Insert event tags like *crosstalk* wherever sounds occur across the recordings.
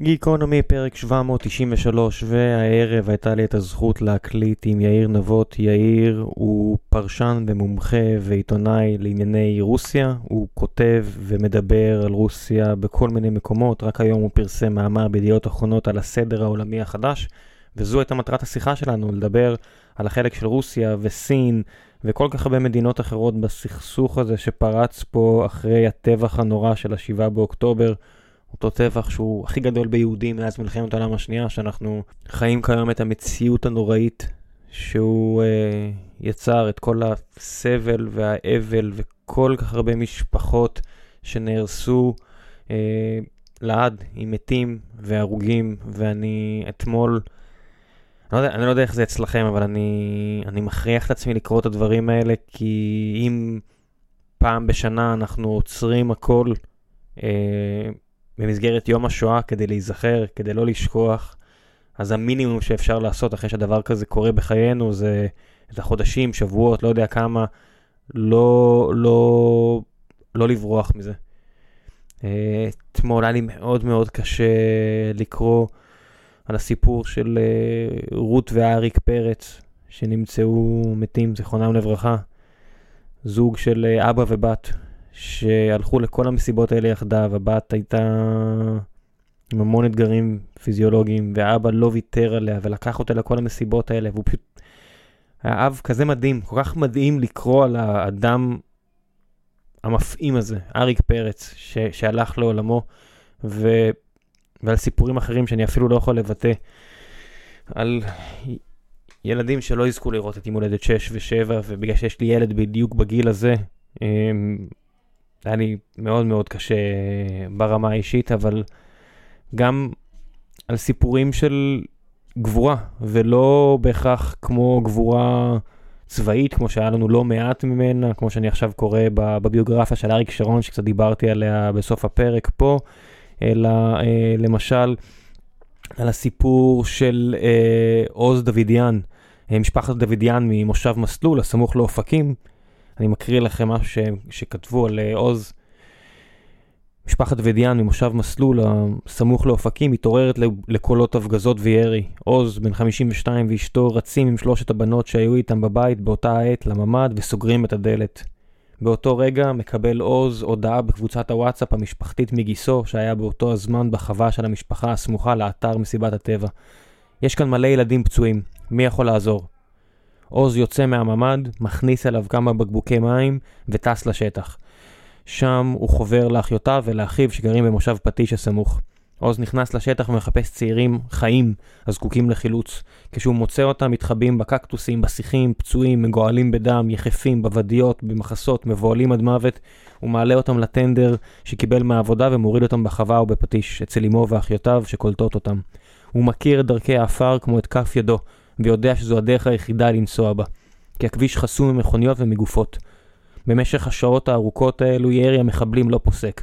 גיקונומי פרק 793 והערב הייתה לי את הזכות להקליט עם יאיר נבות. יאיר הוא פרשן ומומחה ועיתונאי לענייני רוסיה. הוא כותב ומדבר על רוסיה בכל מיני מקומות. רק היום הוא פרסם מאמר בידיעות אחרונות על הסדר העולמי החדש. וזו הייתה מטרת השיחה שלנו, לדבר על החלק של רוסיה וסין וכל כך הרבה מדינות אחרות בסכסוך הזה שפרץ פה אחרי הטבח הנורא של השבעה באוקטובר. אותו טבח שהוא הכי גדול ביהודים מאז מלחמת העולם השנייה, שאנחנו חיים כיום את המציאות הנוראית שהוא אה, יצר, את כל הסבל והאבל וכל כך הרבה משפחות שנהרסו אה, לעד עם מתים והרוגים, ואני אתמול, לא, יודע, אני לא יודע איך זה אצלכם, אבל אני, אני מכריח את עצמי לקרוא את הדברים האלה, כי אם פעם בשנה אנחנו עוצרים הכל, אה, במסגרת יום השואה כדי להיזכר, כדי לא לשכוח, אז המינימום שאפשר לעשות אחרי שדבר כזה קורה בחיינו זה את החודשים, שבועות, לא יודע כמה, לא, לא, לא לברוח מזה. אה, אתמול היה לי מאוד מאוד קשה לקרוא על הסיפור של אה, רות ואריק פרץ, שנמצאו מתים, זיכרונם לברכה. זוג של אה, אבא ובת, שהלכו לכל המסיבות האלה יחדיו, הבת הייתה עם המון אתגרים פיזיולוגיים, והאבא לא ויתר עליה ולקח אותה לכל המסיבות האלה, והוא פשוט... היה אב כזה מדהים, כל כך מדהים לקרוא על האדם המפעים הזה, אריק פרץ, ש... שהלך לעולמו, ו... ועל סיפורים אחרים שאני אפילו לא יכול לבטא, על ילדים שלא יזכו לראות את יום הולדת 6 ו-7, ובגלל שיש לי ילד בדיוק בגיל הזה, היה לי מאוד מאוד קשה ברמה האישית, אבל גם על סיפורים של גבורה, ולא בהכרח כמו גבורה צבאית, כמו שהיה לנו לא מעט ממנה, כמו שאני עכשיו קורא בביוגרפיה של אריק שרון, שקצת דיברתי עליה בסוף הפרק פה, אלא אה, למשל על הסיפור של אה, עוז דוידיאן, אה, משפחת דוידיאן ממושב מסלול, הסמוך לאופקים. אני מקריא לכם משהו ש, שכתבו על אה, עוז. משפחת ודיאן ממושב מסלול הסמוך לאופקים מתעוררת לקולות הפגזות וירי. עוז, בן 52 ואשתו רצים עם שלושת הבנות שהיו איתם בבית באותה העת לממ"ד וסוגרים את הדלת. באותו רגע מקבל עוז הודעה בקבוצת הוואטסאפ המשפחתית מגיסו שהיה באותו הזמן בחווה של המשפחה הסמוכה לאתר מסיבת הטבע. יש כאן מלא ילדים פצועים, מי יכול לעזור? עוז יוצא מהממ"ד, מכניס אליו כמה בקבוקי מים וטס לשטח. שם הוא חובר לאחיותיו ולאחיו שגרים במושב פטיש הסמוך. עוז נכנס לשטח ומחפש צעירים חיים הזקוקים לחילוץ. כשהוא מוצא אותם מתחבאים בקקטוסים, בשיחים, פצועים, מגואלים בדם, יחפים, בוודיות, במחסות, מבוהלים עד מוות. הוא מעלה אותם לטנדר שקיבל מהעבודה ומוריד אותם בחווה או בפטיש, אצל אמו ואחיותיו שקולטות אותם. הוא מכיר את דרכי האפר כמו את כף ידו, ויודע שזו הדרך היחידה לנסוע בה, כי הכביש חסום ממכוניות ומגופות. במשך השעות הארוכות האלו ירי המחבלים לא פוסק.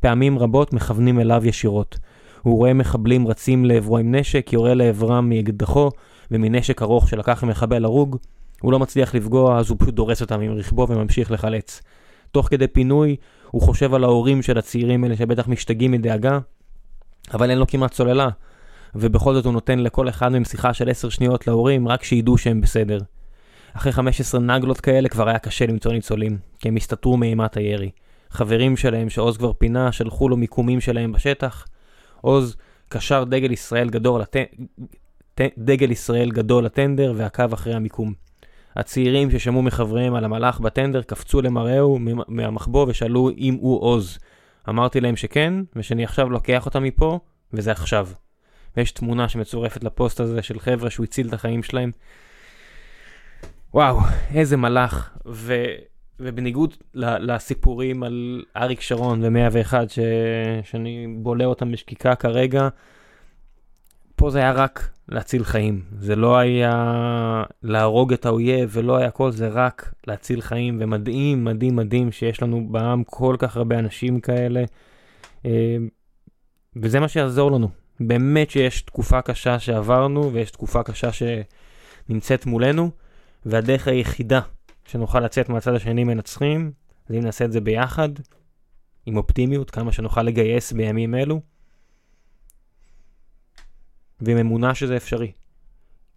פעמים רבות מכוונים אליו ישירות. הוא רואה מחבלים רצים לעברו עם נשק, יורה לעברם מאקדחו ומנשק ארוך שלקח ממחבל הרוג. הוא לא מצליח לפגוע, אז הוא פשוט דורס אותם עם רכבו וממשיך לחלץ. תוך כדי פינוי, הוא חושב על ההורים של הצעירים האלה שבטח משתגעים מדאגה, אבל אין לו כמעט סוללה. ובכל זאת הוא נותן לכל אחד מהם שיחה של 10 שניות להורים, רק שידעו שהם בסדר. אחרי 15 נגלות כאלה כבר היה קשה למצוא ניצולים, כי הם הסתתרו מאימת הירי. חברים שלהם שעוז כבר פינה, שלחו לו מיקומים שלהם בשטח. עוז קשר דגל ישראל גדול, לט... דגל ישראל גדול לטנדר ועקב אחרי המיקום. הצעירים ששמעו מחבריהם על המלאך בטנדר קפצו למראהו מהמחבוא ושאלו אם הוא עוז. אמרתי להם שכן, ושאני עכשיו לוקח אותם מפה, וזה עכשיו. ויש תמונה שמצורפת לפוסט הזה של חבר'ה שהוא הציל את החיים שלהם. וואו, איזה מלאך. ו... ובניגוד לסיפורים על אריק שרון ו-101 ש... שאני בולע אותם בשקיקה כרגע, פה זה היה רק להציל חיים. זה לא היה להרוג את האויב ולא היה כל זה רק להציל חיים. ומדהים, מדהים, מדהים שיש לנו בעם כל כך הרבה אנשים כאלה. אה, וזה מה שיעזור לנו. באמת שיש תקופה קשה שעברנו ויש תקופה קשה שנמצאת מולנו, והדרך היחידה שנוכל לצאת מהצד השני מנצחים, אז אם נעשה את זה ביחד, עם אופטימיות, כמה שנוכל לגייס בימים אלו, ועם אמונה שזה אפשרי.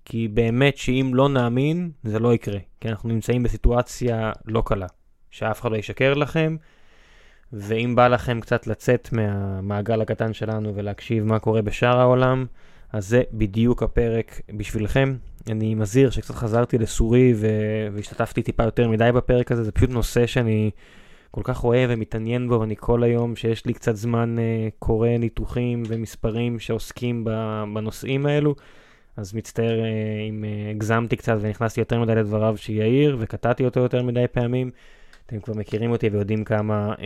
כי באמת שאם לא נאמין, זה לא יקרה. כי אנחנו נמצאים בסיטואציה לא קלה, שאף אחד לא ישקר לכם, ואם בא לכם קצת לצאת מהמעגל הקטן שלנו ולהקשיב מה קורה בשאר העולם, אז זה בדיוק הפרק בשבילכם. אני מזהיר שקצת חזרתי לסורי והשתתפתי טיפה יותר מדי בפרק הזה, זה פשוט נושא שאני כל כך אוהב ומתעניין בו, ואני כל היום שיש לי קצת זמן uh, קורא ניתוחים ומספרים שעוסקים בנושאים האלו. אז מצטער uh, אם uh, הגזמתי קצת ונכנסתי יותר מדי לדבריו של יאיר וקטעתי אותו יותר מדי פעמים. אתם כבר מכירים אותי ויודעים כמה uh,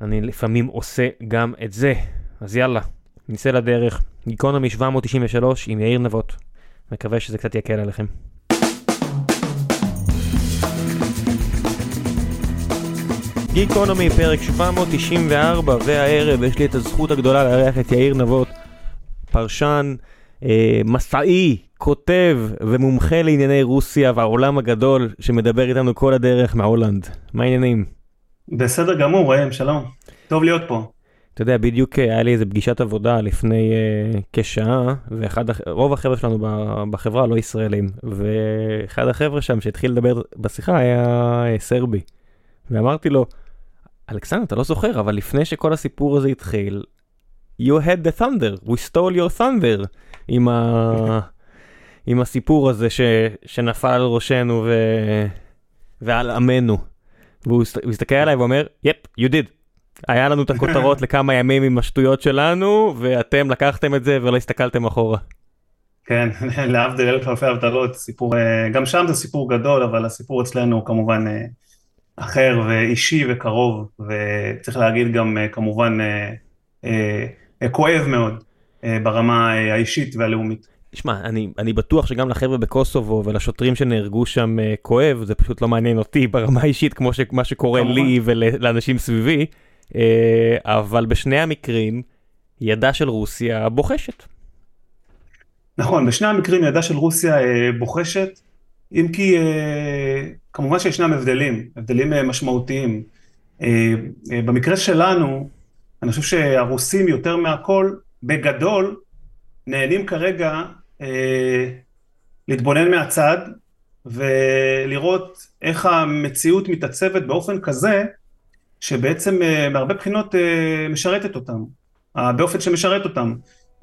אני לפעמים עושה גם את זה. אז יאללה, נצא לדרך. גיקונומי 793 עם יאיר נבות. מקווה שזה קצת יקל עליכם. גיקונומי פרק 794 והערב יש לי את הזכות הגדולה לארח את יאיר נבות, פרשן, מסעי, כותב ומומחה לענייני רוסיה והעולם הגדול שמדבר איתנו כל הדרך מהולנד. מה העניינים? בסדר גמור, ראם, שלום. טוב להיות פה. אתה יודע, בדיוק אה, היה לי איזה פגישת עבודה לפני uh, כשעה, ורוב החבר'ה שלנו בחברה לא ישראלים, ואחד החבר'ה שם שהתחיל לדבר בשיחה היה סרבי. ואמרתי לו, אלכסנדר, אתה לא זוכר, אבל לפני שכל הסיפור הזה התחיל, you had the thunder, we stole your thunder, עם, ה... עם הסיפור הזה ש... שנפל על ראשנו ו... ועל עמנו. והוא הסתכל עליי ואומר, יפ, yep, you did. היה לנו את הכותרות *laughs* לכמה ימים עם השטויות שלנו, ואתם לקחתם את זה ולא הסתכלתם אחורה. כן, *laughs* להבדיל אלף אלפי הבדלות, סיפור, אה, גם שם זה סיפור גדול, אבל הסיפור אצלנו הוא כמובן אה, אחר ואישי וקרוב, וצריך להגיד גם אה, כמובן כואב מאוד ברמה האישית והלאומית. תשמע, אני, אני בטוח שגם לחבר'ה בקוסובו ולשוטרים שנהרגו שם כואב, זה פשוט לא מעניין אותי ברמה האישית כמו שמה שקורה כמובן. לי ולאנשים סביבי. אה, אבל בשני המקרים ידה של רוסיה בוחשת. נכון, בשני המקרים ידה של רוסיה אה, בוחשת, אם כי אה, כמובן שישנם הבדלים, הבדלים משמעותיים. במקרה שלנו, אני חושב שהרוסים יותר מהכל, בגדול, נהנים כרגע להתבונן מהצד ולראות איך המציאות מתעצבת באופן כזה שבעצם אה, מהרבה בחינות אה, משרתת אותם, באופן שמשרת אותם.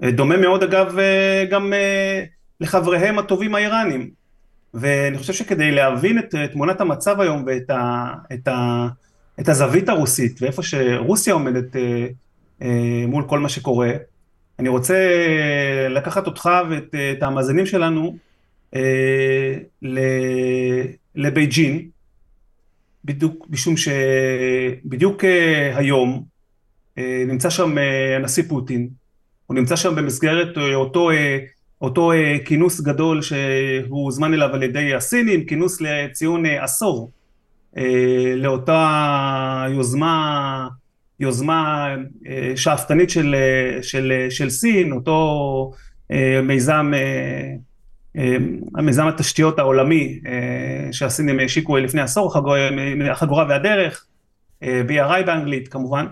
אה, דומה מאוד אגב גם לחבריהם הטובים האיראנים. ואני חושב שכדי להבין את תמונת המצב היום ואת ה, את ה, את הזווית הרוסית ואיפה שרוסיה עומדת מול כל מה שקורה, אני רוצה לקחת אותך ואת המאזינים שלנו לבייג'ין, בדיוק משום שבדיוק אה, היום אה, נמצא שם אה, הנשיא פוטין, הוא נמצא שם במסגרת אותו, אותו כינוס גדול שהוא הוזמן אליו על ידי הסינים, כינוס לציון עשור לאותה יוזמה, יוזמה שאפתנית של, של, של סין, אותו מיזם המיזם התשתיות העולמי אה, שהסינים השיקו לפני עשור, החגורה והדרך, אה, BRI באנגלית כמובן,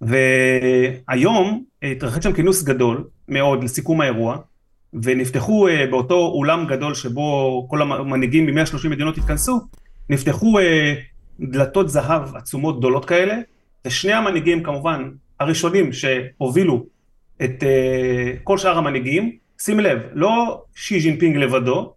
והיום התרחש שם כינוס גדול מאוד לסיכום האירוע, ונפתחו אה, באותו אולם גדול שבו כל המנהיגים מ-130 מדינות התכנסו, נפתחו דלתות זהב עצומות גדולות כאלה, ושני המנהיגים כמובן הראשונים שהובילו את כל שאר המנהיגים, שים לב, לא שי ג'ינפינג לבדו,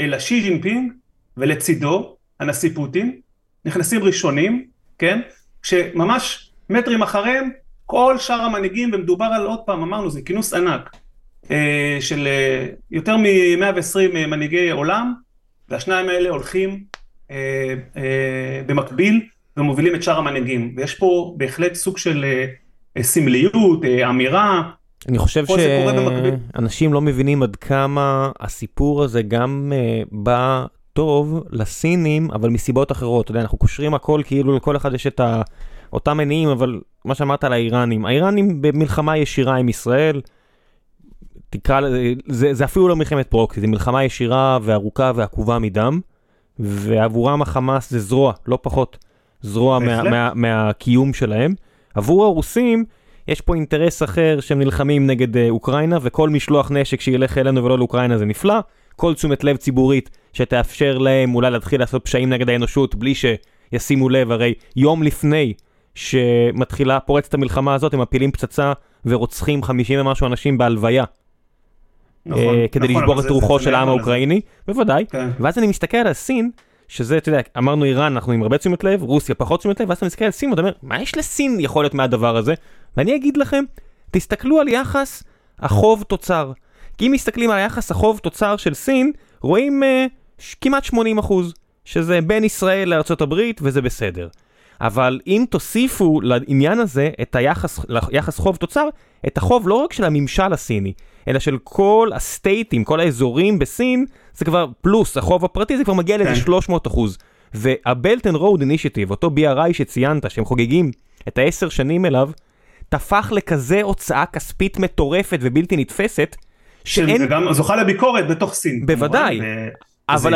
אלא שי ג'ינפינג ולצידו הנשיא פוטין, נכנסים ראשונים, כן? כשממש מטרים אחריהם כל שאר המנהיגים, ומדובר על עוד פעם, אמרנו, זה כינוס ענק אה, של אה, יותר מ-120 אה, מנהיגי עולם, והשניים האלה הולכים אה, אה, במקביל ומובילים את שאר המנהיגים. ויש פה בהחלט סוג של אה, סמליות, אה, אמירה, אני חושב שאנשים לא מבינים עד כמה הסיפור הזה גם uh, בא טוב לסינים, אבל מסיבות אחרות. אתה יודע, אנחנו קושרים הכל כאילו לכל אחד יש את ה... אותם מניעים, אבל מה שאמרת על האיראנים, האיראנים במלחמה ישירה עם ישראל, תקרא לזה, זה, זה אפילו לא מלחמת פרוקסי, זה מלחמה ישירה וארוכה ועקובה מדם, ועבורם החמאס זה זרוע, לא פחות, זרוע מה, מה, מהקיום שלהם. עבור הרוסים, יש פה אינטרס אחר שהם נלחמים נגד uh, אוקראינה, וכל משלוח נשק שילך אלינו ולא לאוקראינה זה נפלא. כל תשומת לב ציבורית שתאפשר להם אולי להתחיל לעשות פשעים נגד האנושות בלי שישימו לב, הרי יום לפני שמתחילה, פורצת המלחמה הזאת, הם מפילים פצצה ורוצחים 50 ומשהו אנשים בהלוויה. נכון, אה, כדי נכון, לשבור את רוחו של העם. האוקראיני, בוודאי. כן. ואז אני מסתכל על סין, שזה, אתה יודע, אמרנו איראן, אנחנו עם הרבה תשומת לב, רוסיה פחות תשומת לב, ואז אתה מסתכל על סין ואתה אומר, מה יש לסין יכול להיות מהדבר הזה? ואני אגיד לכם, תסתכלו על יחס החוב תוצר. כי אם מסתכלים על היחס החוב תוצר של סין, רואים uh, ש- כמעט 80 אחוז, שזה בין ישראל הברית וזה בסדר. אבל אם תוסיפו לעניין הזה את היחס, יחס חוב תוצר, את החוב לא רק של הממשל הסיני, אלא של כל הסטייטים, כל האזורים בסין, זה כבר פלוס, החוב הפרטי זה כבר מגיע לאיזה כן. 300 אחוז. וה-Belt and Road Initiative, אותו BRI שציינת, שהם חוגגים את העשר שנים אליו, תפח לכזה הוצאה כספית מטורפת ובלתי נתפסת, שאין, שגם זוכה לביקורת בתוך סין. בוודאי. ו- אבל.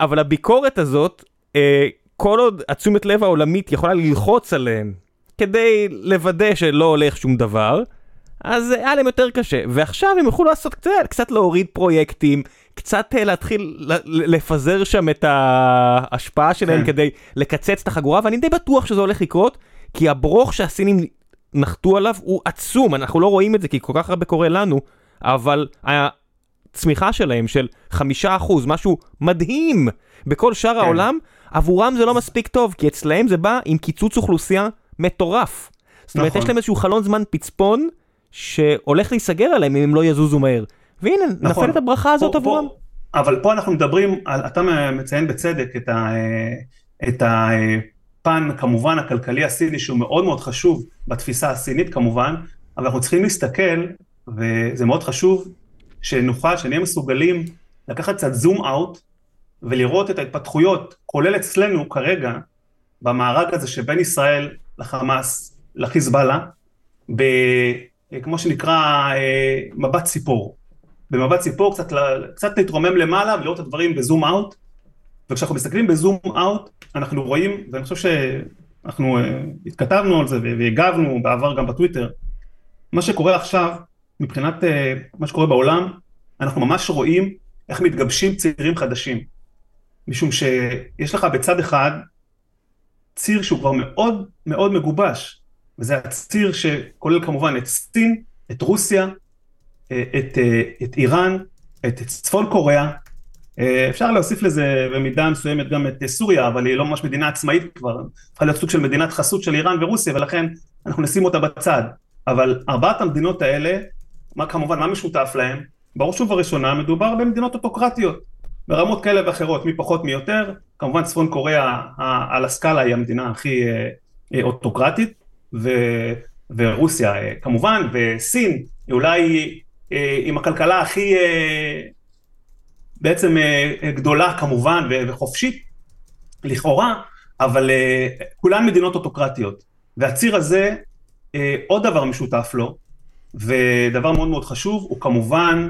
אבל הביקורת הזאת, אה, כל עוד התשומת לב העולמית יכולה ללחוץ עליהם כדי לוודא שלא הולך שום דבר, אז היה להם יותר קשה. ועכשיו הם יוכלו לעשות קצת, קצת להוריד פרויקטים, קצת אה, להתחיל לפזר שם את ההשפעה שלהם כן. כדי לקצץ את החגורה, ואני די בטוח שזה הולך לקרות, כי הברוך שהסינים נחתו עליו הוא עצום, אנחנו לא רואים את זה כי כל כך הרבה קורה לנו, אבל הצמיחה שלהם של חמישה אחוז, משהו מדהים בכל שאר כן. העולם, עבורם זה לא מספיק טוב, כי אצלהם זה בא עם קיצוץ אוכלוסייה מטורף. זאת אומרת, נכון. יש להם איזשהו חלון זמן פצפון שהולך להיסגר עליהם אם הם לא יזוזו מהר. והנה, נכון. נפלת הברכה הזאת פה- עבורם. פה- אבל פה אנחנו מדברים, על, אתה מציין בצדק את, ה, את הפן כמובן הכלכלי הסיני שהוא מאוד מאוד חשוב בתפיסה הסינית כמובן, אבל אנחנו צריכים להסתכל, וזה מאוד חשוב, שנוכל, שנהיה מסוגלים לקחת קצת זום אאוט ולראות את ההתפתחויות, כולל אצלנו כרגע, במארג הזה שבין ישראל לחמאס, לחיזבאללה, ב, כמו שנקרא אה, מבט ציפור. במבט ציפור קצת, קצת להתרומם למעלה ולראות את הדברים בזום אאוט. וכשאנחנו מסתכלים בזום אאוט, אנחנו רואים, ואני חושב שאנחנו אה, התכתבנו על זה והגבנו בעבר גם בטוויטר, מה שקורה עכשיו, מבחינת אה, מה שקורה בעולם, אנחנו ממש רואים איך מתגבשים צעירים חדשים. משום שיש לך בצד אחד ציר שהוא כבר מאוד מאוד מגובש, וזה הציר שכולל כמובן את סין, את רוסיה, את, אה, את איראן, את צפון קוריאה, אה, אפשר להוסיף לזה במידה מסוימת גם את אה, סוריה, אבל היא לא ממש מדינה עצמאית כבר, צריכה להיות סוג של מדינת חסות של איראן ורוסיה, ולכן אנחנו נשים אותה בצד. אבל ארבעת המדינות האלה, מה כמובן, מה משותף להם? בראש ובראשונה מדובר במדינות אוטוקרטיות, ברמות כאלה ואחרות, מי פחות מי יותר, כמובן צפון קוריאה על הסקאלה היא המדינה הכי אה, אה, אוטוקרטית, ו, ורוסיה אה, כמובן, וסין אולי אה, עם הכלכלה הכי אה, בעצם אה, אה, גדולה כמובן וחופשית, לכאורה, אבל אה, כולן מדינות אוטוקרטיות. והציר הזה, אה, עוד דבר משותף לו, ודבר מאוד מאוד חשוב, הוא כמובן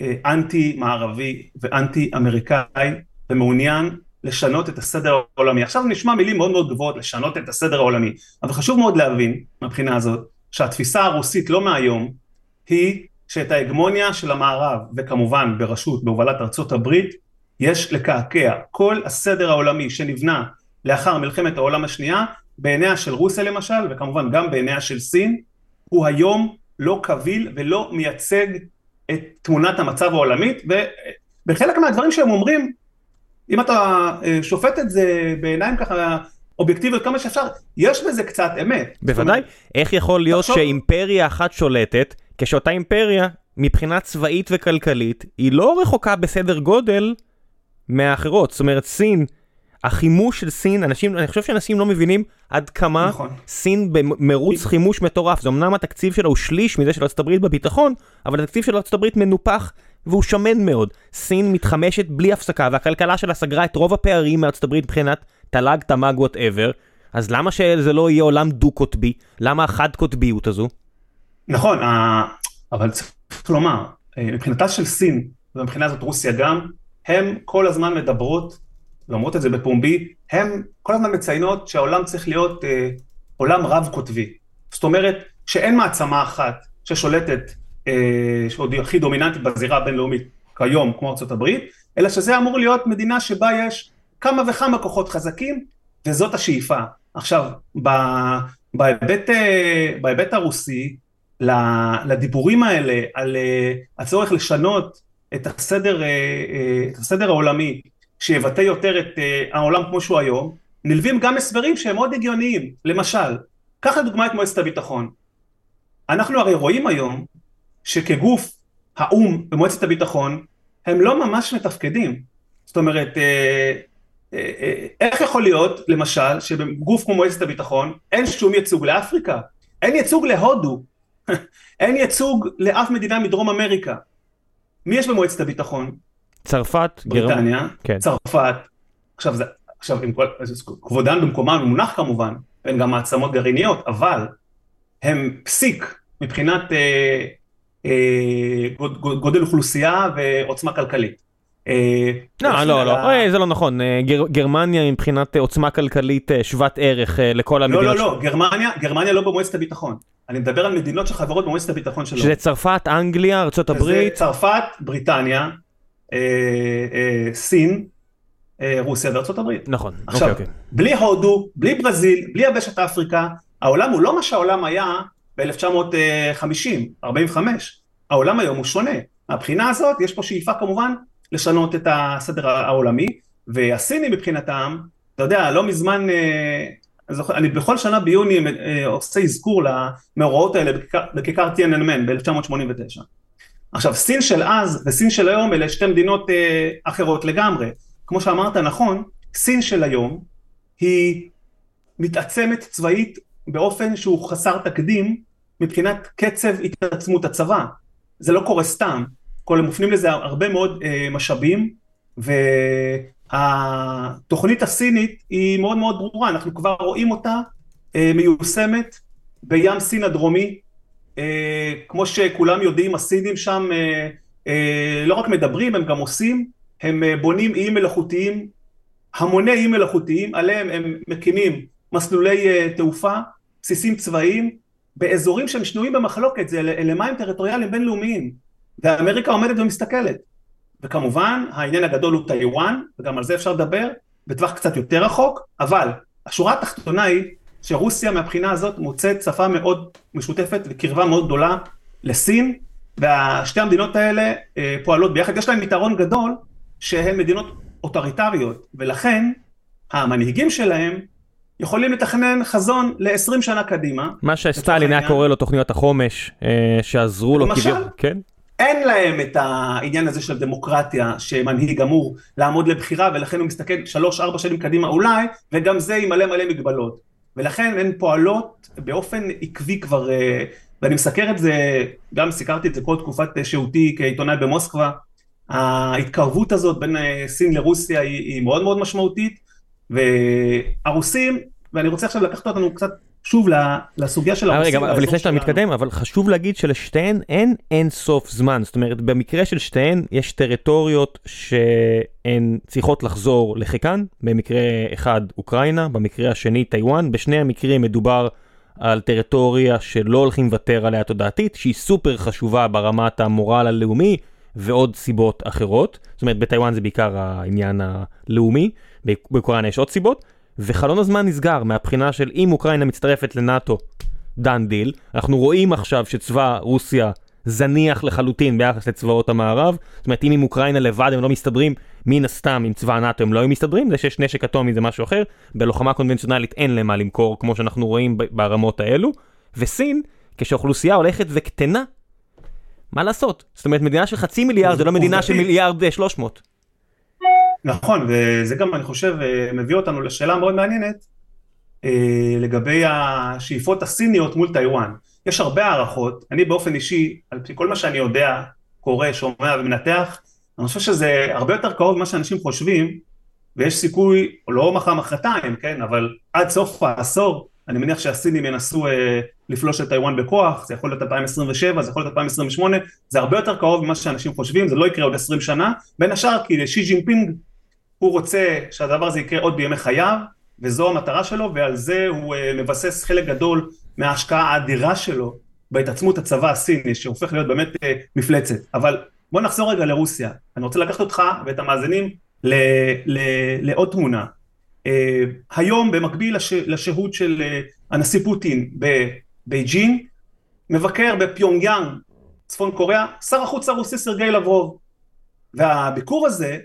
אה, אנטי-מערבי ואנטי-אמריקאי, ומעוניין לשנות את הסדר העולמי. עכשיו נשמע מילים מאוד מאוד גבוהות, לשנות את הסדר העולמי, אבל חשוב מאוד להבין, מהבחינה הזאת, שהתפיסה הרוסית לא מהיום, היא שאת ההגמוניה של המערב, וכמובן בראשות, בהובלת ארצות הברית, יש לקעקע. כל הסדר העולמי שנבנה לאחר מלחמת העולם השנייה, בעיניה של רוסיה למשל, וכמובן גם בעיניה של סין, הוא היום לא קביל ולא מייצג את תמונת המצב העולמית, ובחלק מהדברים שהם אומרים, אם אתה אה, שופט את זה בעיניים ככה אובייקטיביות כמה שאפשר, יש בזה קצת אמת. בוודאי. איך יכול להיות תחשוב- שאימפריה אחת שולטת, כשאותה אימפריה, מבחינה צבאית וכלכלית, היא לא רחוקה בסדר גודל מהאחרות. זאת אומרת, סין, החימוש של סין, אנשים, אני חושב שאנשים לא מבינים עד כמה נכון. סין במרוץ חימוש מטורף. זה אמנם התקציב שלה הוא שליש מזה של הברית בביטחון, אבל התקציב של הברית מנופח והוא שמן מאוד. סין מתחמשת בלי הפסקה, והכלכלה שלה סגרה את רוב הפערים מארצות הברית מבחינת תל"ג, תמ"ג, whatever. אז למה שזה לא יהיה עולם דו-קוטבי? למה החד-קוטביות הזו? נכון, אבל צריך לומר, אה, מבחינתה של סין, ומבחינה זאת רוסיה גם, הם כל הזמן מדברות, ואומרות את זה בפומבי, הם כל הזמן מציינות שהעולם צריך להיות אה, עולם רב-קוטבי. זאת אומרת, שאין מעצמה אחת ששולטת, אה, שעוד הכי דומיננטית בזירה הבינלאומית כיום, כמו ארה"ב, אלא שזה אמור להיות מדינה שבה יש כמה וכמה כוחות חזקים, וזאת השאיפה. עכשיו, בהיבט, אה, בהיבט הרוסי, לדיבורים האלה על אה, הצורך לשנות את הסדר, אה, את הסדר העולמי, שיבטא יותר את העולם כמו שהוא היום, נלווים גם הסברים שהם מאוד הגיוניים. למשל, קח לדוגמה את מועצת הביטחון. אנחנו הרי רואים היום שכגוף האו"ם במועצת הביטחון הם לא ממש מתפקדים. זאת אומרת, איך יכול להיות, למשל, שבגוף כמו מועצת הביטחון אין שום ייצוג לאפריקה, אין ייצוג להודו, *laughs* אין ייצוג לאף מדינה מדרום אמריקה. מי יש במועצת הביטחון? צרפת, בריטניה, גרמניה, כן. צרפת. עכשיו, זה, עכשיו עם כל, כבודן במקומם מונח כמובן, הן גם מעצמות גרעיניות, אבל הם פסיק מבחינת אה, אה, גודל אוכלוסייה ועוצמה כלכלית. אה, לא, לא, לא, אה, זה לא נכון, אה, גרמניה מבחינת עוצמה כלכלית שוות ערך לכל לא, המדינות. לא, לא, לא, גרמניה לא במועצת הביטחון. אני מדבר על מדינות שחברות במועצת הביטחון שלו. שזה צרפת, אנגליה, ארה"ב. זה צרפת, בריטניה, סין, רוסיה וארה"ב. נכון, עכשיו, אוקיי, אוקיי. בלי הודו, בלי ברזיל, בלי יבשת אפריקה, העולם הוא לא מה שהעולם היה ב-1950, 45. העולם היום הוא שונה. מהבחינה הזאת יש פה שאיפה כמובן לשנות את הסדר העולמי, והסינים מבחינתם, אתה יודע, לא מזמן, אה, אני בכל שנה ביוני אה, עושה אזכור למאורעות האלה בכיכר טיאננמן ב-1989. עכשיו, סין של אז וסין של היום אלה שתי מדינות אה, אחרות לגמרי. כמו שאמרת נכון, סין של היום היא מתעצמת צבאית באופן שהוא חסר תקדים מבחינת קצב התעצמות הצבא. זה לא קורה סתם. כל הם מופנים לזה הרבה מאוד אה, משאבים, והתוכנית הסינית היא מאוד מאוד ברורה, אנחנו כבר רואים אותה אה, מיושמת בים סין הדרומי, אה, כמו שכולם יודעים, הסינים שם אה, אה, לא רק מדברים, הם גם עושים, הם אה, בונים איים מלאכותיים, המוני איים מלאכותיים, עליהם הם מקימים מסלולי אה, תעופה, בסיסים צבאיים, באזורים שהם שנויים במחלוקת, זה אלה מים טריטוריאליים בינלאומיים. ואמריקה עומדת ומסתכלת. וכמובן העניין הגדול הוא טיוואן, וגם על זה אפשר לדבר, בטווח קצת יותר רחוק, אבל השורה התחתונה היא שרוסיה מהבחינה הזאת מוצאת שפה מאוד משותפת וקרבה מאוד גדולה לסין, ושתי המדינות האלה אה, פועלות ביחד, יש להן יתרון גדול שהן מדינות אוטוריטריות, ולכן המנהיגים שלהם יכולים לתכנן חזון ל-20 שנה קדימה. מה שסטלין היה קורא לו תוכניות החומש, אה, שעזרו לו כביכול, כן? אין להם את העניין הזה של דמוקרטיה שמנהיג אמור לעמוד לבחירה ולכן הוא מסתכל שלוש ארבע שנים קדימה אולי וגם זה עם מלא מלא מגבלות. ולכן הן פועלות באופן עקבי כבר אה, ואני מסקר את זה גם סיקרתי את זה כל תקופת שהותי כעיתונאי במוסקבה. ההתקרבות הזאת בין אה, סין לרוסיה היא, היא מאוד מאוד משמעותית והרוסים ואני רוצה עכשיו לקחת אותנו קצת שוב לסוגיה של אה, הרוסים. רגע, אבל לפני שאתה מתקדם, אבל חשוב להגיד שלשתיהן אין אין סוף זמן. זאת אומרת, במקרה של שתיהן יש טריטוריות שהן צריכות לחזור לחיקן. במקרה אחד אוקראינה, במקרה השני טיוואן. בשני המקרים מדובר על טריטוריה שלא הולכים לוותר עליה תודעתית, שהיא סופר חשובה ברמת המורל הלאומי ועוד סיבות אחרות. זאת אומרת, בטיוואן זה בעיקר העניין הלאומי, באוקראינה יש עוד סיבות. וחלון הזמן נסגר מהבחינה של אם אוקראינה מצטרפת לנאטו, done deal, אנחנו רואים עכשיו שצבא רוסיה זניח לחלוטין ביחס לצבאות המערב, זאת אומרת אם עם אוקראינה לבד הם לא מסתדרים, מן הסתם עם צבא הנאטו הם לא היו מסתדרים, זה שיש נשק אטומי זה משהו אחר, בלוחמה קונבנציונלית אין למה למכור כמו שאנחנו רואים ברמות האלו, וסין, כשאוכלוסייה הולכת וקטנה, מה לעשות? זאת אומרת מדינה של חצי מיליארד זה לא מדינה של מיליארד שלוש מאות. נכון, וזה גם, אני חושב, אה, מביא אותנו לשאלה מאוד מעניינת אה, לגבי השאיפות הסיניות מול טיוואן. יש הרבה הערכות, אני באופן אישי, על פי כל מה שאני יודע, קורא, שומע ומנתח, אני חושב שזה הרבה יותר קרוב ממה שאנשים חושבים, ויש סיכוי, לא מחר מחרתיים, כן, אבל עד סוף העשור, אני מניח שהסינים ינסו אה, לכבוש את טיוואן בכוח, זה יכול להיות 2027, זה יכול להיות 2028, זה הרבה יותר קרוב ממה שאנשים חושבים, זה לא יקרה עוד 20 שנה, בין השאר כי שי ג'ינפינג הוא רוצה שהדבר הזה יקרה עוד בימי חייו, וזו המטרה שלו, ועל זה הוא אה, מבסס חלק גדול מההשקעה האדירה שלו בהתעצמות הצבא הסיני, שהופך להיות באמת אה, מפלצת. אבל בוא נחזור רגע לרוסיה. אני רוצה לקחת אותך ואת המאזינים ל, ל, לעוד תמונה. אה, היום במקביל לש, לשהות של אה, הנשיא פוטין בבייג'ינג, מבקר בפיונג יאנג, צפון קוריאה, שר החוץ הרוסי סרגי לברוב. והביקור הזה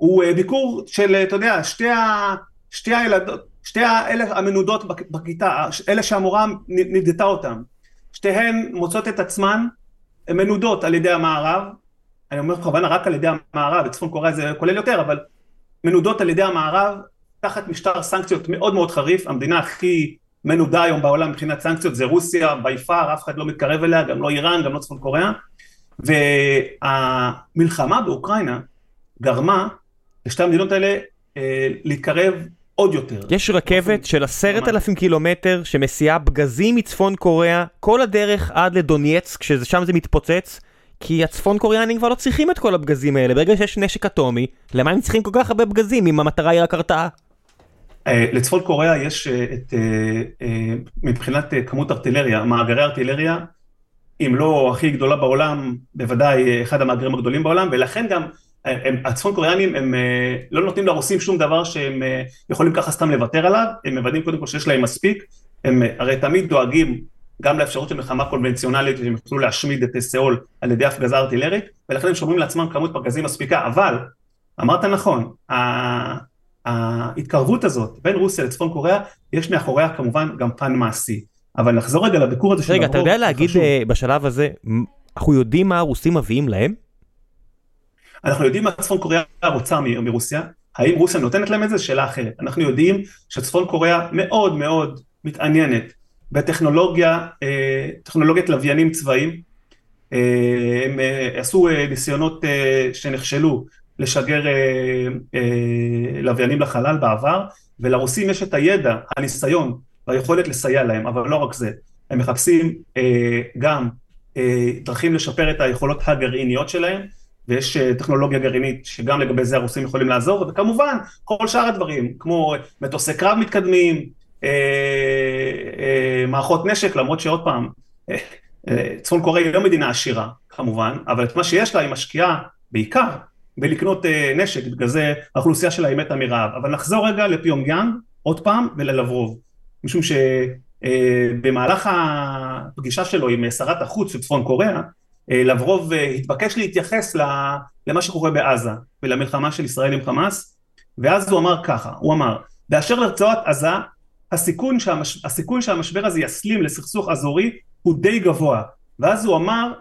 הוא אה, ביקור של, אתה יודע, שתי, ה, שתי הילדות, שתי האלה המנודות בכיתה, אלה שהמורה נדתה אותן, שתיהן מוצאות את עצמן מנודות על ידי המערב, אני אומר בכוונה רק על ידי המערב, בצפון קוריאה זה כולל יותר, אבל מנודות על ידי המערב תחת משטר סנקציות מאוד מאוד חריף, המדינה הכי מנודה היום בעולם מבחינת סנקציות זה רוסיה, בי פאר, אף אחד לא מתקרב אליה, גם לא איראן, גם לא צפון קוריאה, והמלחמה באוקראינה גרמה לשתי המדינות האלה אה, להתקרב עוד יותר. יש רכבת של עשרת אלפים קילומטר שמסיעה פגזים מצפון קוריאה כל הדרך עד לדונייצק, ששם זה מתפוצץ. כי הצפון קוריאנים כבר לא צריכים את כל הפגזים האלה, ברגע שיש נשק אטומי, למה הם צריכים כל כך הרבה פגזים אם המטרה היא רק הרתעה? אה, לצפון קוריאה יש אה, את, אה, מבחינת כמות ארטילריה, מאגרי ארטילריה, אם לא הכי גדולה בעולם, בוודאי אחד המאגרים הגדולים בעולם, ולכן גם הצפון קוריאנים הם לא נותנים לרוסים שום דבר שהם יכולים ככה סתם לוותר עליו, הם מוודאים קודם כל שיש להם מספיק, הם הרי תמיד דואגים גם לאפשרות של מלחמה קונבנציונלית שהם יוכלו להשמיד את סאול על ידי הפגזה ארטילרית ולכן הם שומרים לעצמם כמות פגזים מספיקה. אבל אמרת נכון ההתקרבות הזאת בין רוסיה לצפון קוריאה יש מאחוריה כמובן גם פן מעשי. אבל נחזור רגע לביקור הזה של רגע אתה יודע להגיד אה, בשלב הזה אנחנו יודעים מה הרוסים מביאים להם? אנחנו יודעים מה צפון קוריאה רוצה מרוסיה האם רוסיה נותנת להם את זה? שאלה אחרת. אנחנו יודעים שצפון קוריאה מאוד מאוד מתעניינת בטכנולוגיה, אה, טכנולוגיית לוויינים צבאיים. אה, הם אה, עשו ניסיונות שנכשלו לשגר לוויינים לחלל בעבר, ולרוסים יש את הידע, הניסיון והיכולת לסייע להם, אבל לא רק זה, הם מחפשים גם דרכים לשפר את היכולות הגרעיניות שלהם, ויש טכנולוגיה גרעינית שגם לגבי זה הרוסים יכולים לעזור, וכמובן כל שאר הדברים, כמו מטוסי קרב מתקדמים, אה, אה, מערכות נשק, למרות שעוד פעם, אה, צפון קוריאה היא לא מדינה עשירה כמובן, אבל את מה שיש לה היא משקיעה בעיקר בלקנות נשק, בגלל זה האוכלוסייה שלה היא מתה מרעב. אבל נחזור רגע לפיונג יאנג, עוד פעם, וללברוב. משום שבמהלך הפגישה שלו עם שרת החוץ של צפון קוריאה, לברוב התבקש להתייחס למה שקורה בעזה ולמלחמה של ישראל עם חמאס, ואז הוא אמר ככה, הוא אמר, באשר לרצועת עזה, הסיכון, שהמש... הסיכון שהמשבר הזה יסלים לסכסוך אזורי הוא די גבוה. ואז הוא אמר,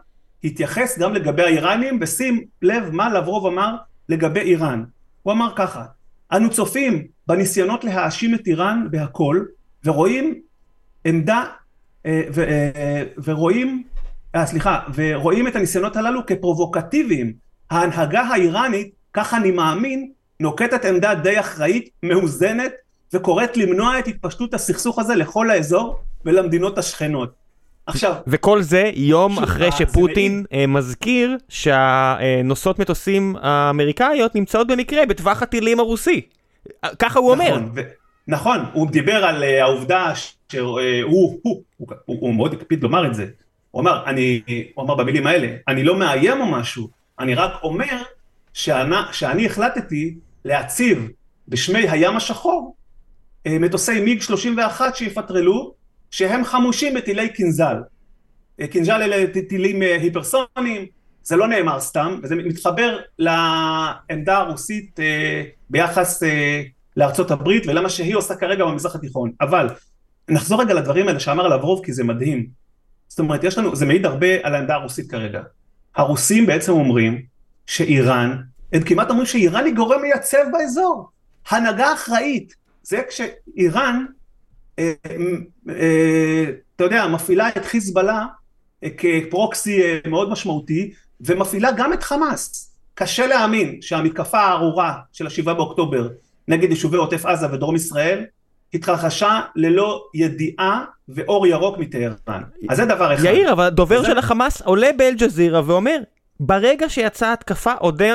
התייחס גם לגבי האיראנים, ושים לב מה לברוב אמר לגבי איראן. הוא אמר ככה, אנו צופים בניסיונות להאשים את איראן בהכל, ורואים עמדה, אה, ו, אה, ורואים, אה, סליחה, ורואים את הניסיונות הללו כפרובוקטיביים. ההנהגה האיראנית, ככה אני מאמין, נוקטת עמדה די אחראית, מאוזנת, וקוראת למנוע את התפשטות הסכסוך הזה לכל האזור ולמדינות השכנות. עכשיו... וכל זה יום שוב, אחרי שפוטין זה... אה, מזכיר שהנוסעות מטוסים האמריקאיות נמצאות במקרה בטווח הטילים הרוסי. ככה הוא נכון, אומר. ו... נכון, הוא דיבר על העובדה שהוא הוא, הוא, הוא, הוא, הוא מאוד הקפיד לומר את זה. הוא אמר, אני, הוא אמר במילים האלה, אני לא מאיים או משהו, אני רק אומר שאני, שאני החלטתי להציב בשמי הים השחור אה, מטוסי מיג 31 שיפטרלו, שהם חמושים בטילי קינזל. אה, קינזל אלה טילים אה, היפרסוניים, זה לא נאמר סתם, וזה מתחבר לעמדה הרוסית ביחס לארצות הברית ולמה שהיא עושה כרגע במזרח התיכון. אבל נחזור רגע לדברים האלה שאמר לברוב כי זה מדהים. זאת אומרת, יש לנו, זה מעיד הרבה על העמדה הרוסית כרגע. הרוסים בעצם אומרים שאיראן, הם כמעט אומרים שאיראן היא גורם מייצב באזור. הנהגה אחראית, זה כשאיראן, אה, אה, אתה יודע, מפעילה את חיזבאללה אה, כפרוקסי מאוד משמעותי, ומפעילה גם את חמאס. קשה להאמין שהמתקפה הארורה של השבעה באוקטובר נגד יישובי עוטף עזה ודרום ישראל התרחשה ללא ידיעה ואור ירוק מטהרן. אז זה דבר אחד. יאיר, אבל הדובר של החמאס עולה באל-ג'זירה ואומר, ברגע שיצאה התקפה,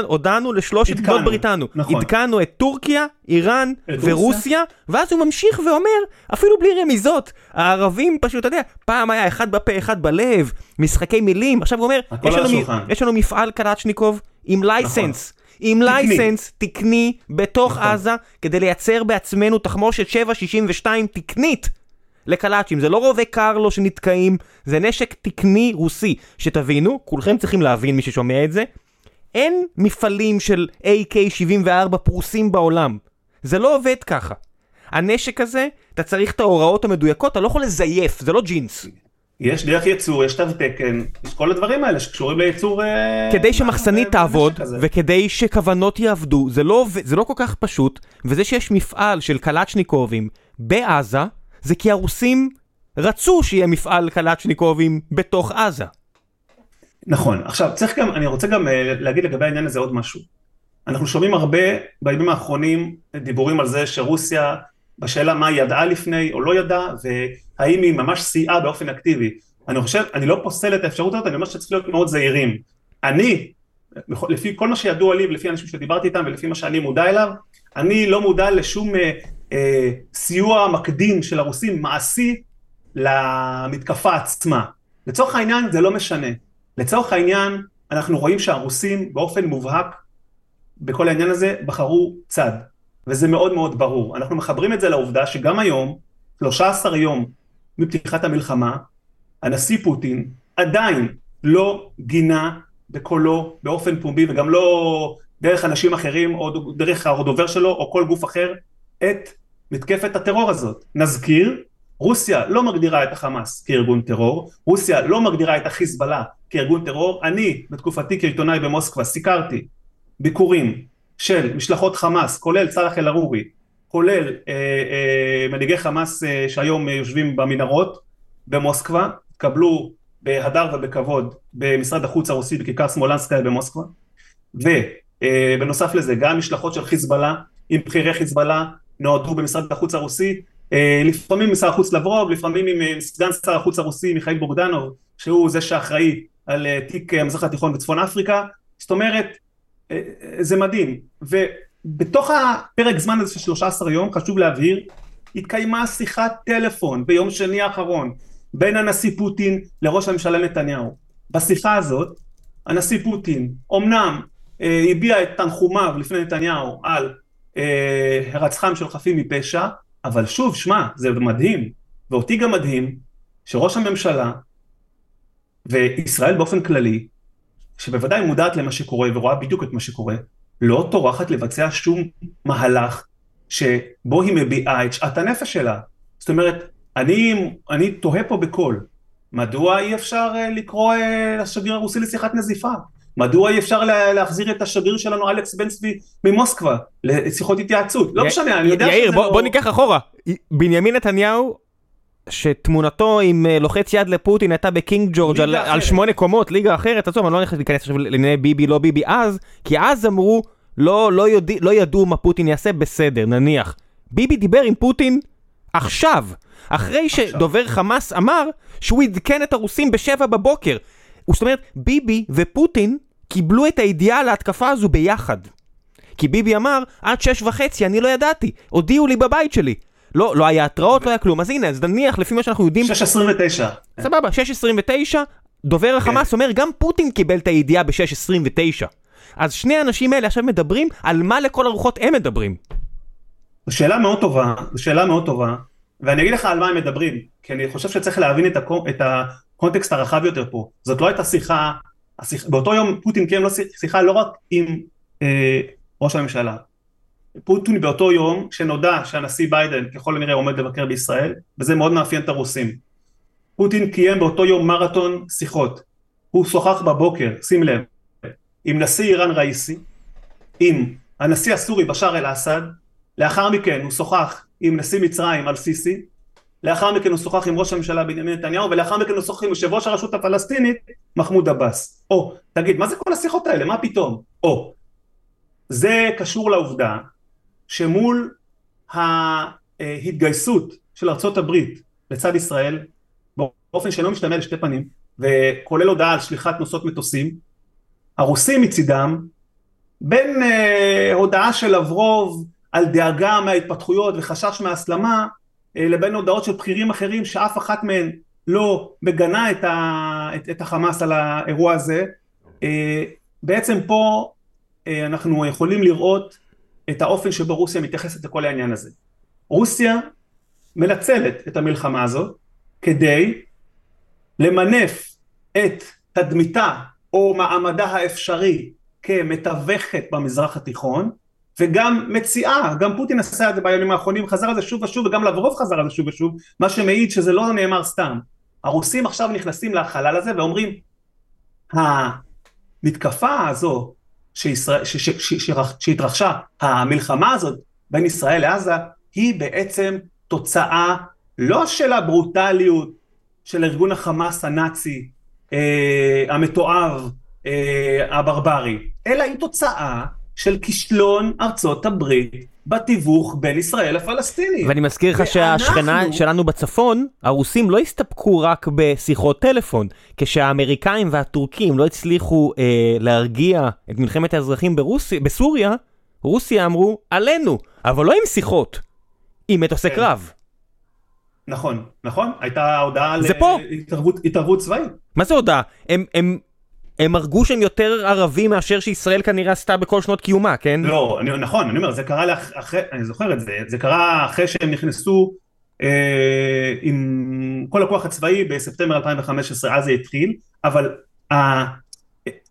הודענו לשלושת בנות בריתנו. נכון. עדכנו את טורקיה, איראן ורוסיה, ואז הוא ממשיך ואומר, אפילו בלי רמיזות, הערבים פשוט, אתה יודע, פעם היה אחד בפה, אחד בלב, משחקי מילים, עכשיו הוא אומר, יש לנו, יש לנו מפעל קלצ'ניקוב עם לייסנס. נכון. עם לייסנס תקני בתוך נכון. עזה כדי לייצר בעצמנו תחמושת 762 תקנית לקלאצ'ים, זה לא רובי קרלו שנתקעים, זה נשק תקני רוסי. שתבינו, כולכם צריכים להבין מי ששומע את זה, אין מפעלים של AK-74 פרוסים בעולם. זה לא עובד ככה. הנשק הזה, אתה צריך את ההוראות המדויקות, אתה לא יכול לזייף, זה לא ג'ינס. יש דרך ייצור, יש תו תקן, יש כל הדברים האלה שקשורים לייצור... אה, כדי שמחסנית תעבוד, וכדי שכוונות יעבדו, זה לא, זה לא כל כך פשוט, וזה שיש מפעל של קלצ'ניקובים בעזה, זה כי הרוסים רצו שיהיה מפעל קלצ'ניקובים בתוך עזה. נכון. עכשיו, צריך גם, אני רוצה גם אה, להגיד לגבי העניין הזה עוד משהו. אנחנו שומעים הרבה בימים האחרונים דיבורים על זה שרוסיה, בשאלה מה היא ידעה לפני או לא ידעה, והאם היא ממש סייעה באופן אקטיבי. אני חושב, אני לא פוסל את האפשרות הזאת, אני אומר שצריך להיות מאוד זהירים. אני, לפי כל מה שידוע לי ולפי אנשים שדיברתי איתם ולפי מה שאני מודע אליו, אני לא מודע לשום אה, אה, סיוע מקדים של הרוסים מעשי למתקפה עצמה. לצורך העניין זה לא משנה. לצורך העניין אנחנו רואים שהרוסים באופן מובהק בכל העניין הזה בחרו צד, וזה מאוד מאוד ברור. אנחנו מחברים את זה לעובדה שגם היום, 13 יום מפתיחת המלחמה, הנשיא פוטין עדיין לא גינה בקולו באופן פומבי וגם לא דרך אנשים אחרים או דרך הדובר שלו או כל גוף אחר את מתקפת הטרור הזאת. נזכיר, רוסיה לא מגדירה את החמאס כארגון טרור, רוסיה לא מגדירה את החיזבאללה כארגון טרור, אני בתקופתי כעיתונאי במוסקבה סיקרתי ביקורים של משלחות חמאס, כולל צלאח אל-ערורי, כולל אה, אה, מנהיגי חמאס אה, שהיום אה, יושבים במנהרות במוסקבה, התקבלו בהדר ובכבוד במשרד החוץ הרוסי בכיכר סמולנסקיה במוסקבה, ובנוסף אה, לזה גם משלחות של חיזבאללה עם בכירי חיזבאללה נועדו במשרד החוץ הרוסי, אה, לפעמים עם שר החוץ לברוב, לפעמים עם סגן שר החוץ הרוסי מיכאל בוגדנוב, שהוא זה שאחראי על תיק המזרח התיכון בצפון אפריקה, זאת אומרת, זה מדהים. ובתוך הפרק זמן הזה של 13 יום, חשוב להבהיר, התקיימה שיחת טלפון ביום שני האחרון בין הנשיא פוטין לראש הממשלה נתניהו. בשיחה הזאת, הנשיא פוטין אומנם הביע את תנחומיו לפני נתניהו על אה, של חפים מפשע, אבל שוב, שמע, זה מדהים, ואותי גם מדהים, שראש הממשלה וישראל באופן כללי, שבוודאי מודעת למה שקורה ורואה בדיוק את מה שקורה, לא טורחת לבצע שום מהלך שבו היא מביעה את שאט הנפש שלה. זאת אומרת, אני, אני תוהה פה בקול, מדוע אי אפשר אה, לקרוא אה, לשגריר הרוסי לשיחת נזיפה? מדוע אי אפשר להחזיר את השגריר שלנו אלכס בן צבי ממוסקבה לשיחות התייעצות? לא משנה, אני יודע שזה יאיר, בוא ניקח אחורה. בנימין נתניהו, שתמונתו עם אה, לוחץ יד לפוטין הייתה בקינג ג'ורג' על שמונה קומות, ליגה אחרת, עזוב, אני לא נכנס להיכנס עכשיו לענייני ביבי, לא ביבי אז, כי אז אמרו, לא, לא, יודע, לא ידעו מה פוטין יעשה, בסדר, נניח. ביבי דיבר עם פוטין עכשיו, אחרי שדובר חמאס אמר שהוא עדכן את הרוסים בשבע בבוקר. זאת אומרת, ביבי ופוטין קיבלו את הידיעה על ההתקפה הזו ביחד. כי ביבי אמר, עד שש וחצי אני לא ידעתי, הודיעו לי בבית שלי. לא, לא היה התראות, לא היה כלום, אז הנה, אז נניח לפי מה שאנחנו יודעים... 6.29. סבבה, 6.29, דובר כן. החמאס אומר, גם פוטין קיבל את הידיעה ב-6.29. אז שני האנשים האלה עכשיו מדברים על מה לכל הרוחות הם מדברים. זו שאלה מאוד טובה, זו שאלה מאוד טובה, ואני אגיד לך על מה הם מדברים, כי אני חושב שצריך להבין את, הקו, את הקונטקסט הרחב יותר פה. זאת לא הייתה שיחה השיח, באותו יום פוטין קיים לו שיחה לא רק עם אה, ראש הממשלה, פוטין באותו יום שנודע שהנשיא ביידן ככל הנראה עומד לבקר בישראל, וזה מאוד מאפיין את הרוסים. פוטין קיים באותו יום מרתון שיחות. הוא שוחח בבוקר, שים לב, עם נשיא איראן ראיסי, עם הנשיא הסורי בשאר אל-אסד, לאחר מכן הוא שוחח עם נשיא מצרים אל-סיסי, לאחר מכן הוא שוחח עם ראש הממשלה בנימין נתניהו ולאחר מכן הוא שוחח עם יושב ראש הרשות הפלסטינית מחמוד עבאס. או, תגיד, מה זה כל השיחות האלה? מה פתאום? או, זה קשור לעובדה שמול ההתגייסות של ארצות הברית לצד ישראל באופן שאינו משתמע לשתי פנים וכולל הודעה על שליחת נוסעות מטוסים הרוסים מצידם, בין אה, הודעה של לברוב על דאגה מההתפתחויות וחשש מהסלמה, אה, לבין הודעות של בכירים אחרים שאף אחת מהן לא מגנה את, ה, את, את החמאס על האירוע הזה, אה, בעצם פה אה, אנחנו יכולים לראות את האופן שבו רוסיה מתייחסת לכל העניין הזה. רוסיה מנצלת את המלחמה הזאת כדי למנף את תדמיתה או מעמדה האפשרי כמתווכת במזרח התיכון וגם מציעה, גם פוטין עשה את זה בימים האחרונים, חזר על זה שוב ושוב וגם לברוב חזר על זה שוב ושוב, מה שמעיד שזה לא נאמר סתם. הרוסים עכשיו נכנסים לחלל הזה ואומרים המתקפה הזו שהתרחשה, המלחמה הזאת בין ישראל לעזה היא בעצם תוצאה לא של הברוטליות של ארגון החמאס הנאצי אה, המתועב אה, הברברי, אלא היא תוצאה של כישלון ארצות הברית בתיווך בין ישראל לפלסטינים. ואני מזכיר לך שהשכנה שלנו בצפון, הרוסים לא הסתפקו רק בשיחות טלפון. כשהאמריקאים והטורקים לא הצליחו אה, להרגיע את מלחמת האזרחים ברוסיה, בסוריה, רוסיה אמרו, עלינו, אבל לא עם שיחות, עם מטוסי כן. קרב. נכון, נכון, הייתה הודעה על התערבות, התערבות צבאית. מה זה הודעה? הם, הם הם הרגו שהם יותר ערבים מאשר שישראל כנראה עשתה בכל שנות קיומה, כן? לא, אני, נכון, אני אומר, זה קרה לאח, אחרי, אני זוכר את זה, זה קרה אחרי שהם נכנסו אה, עם כל הכוח הצבאי בספטמבר 2015, אז זה התחיל, אבל ה,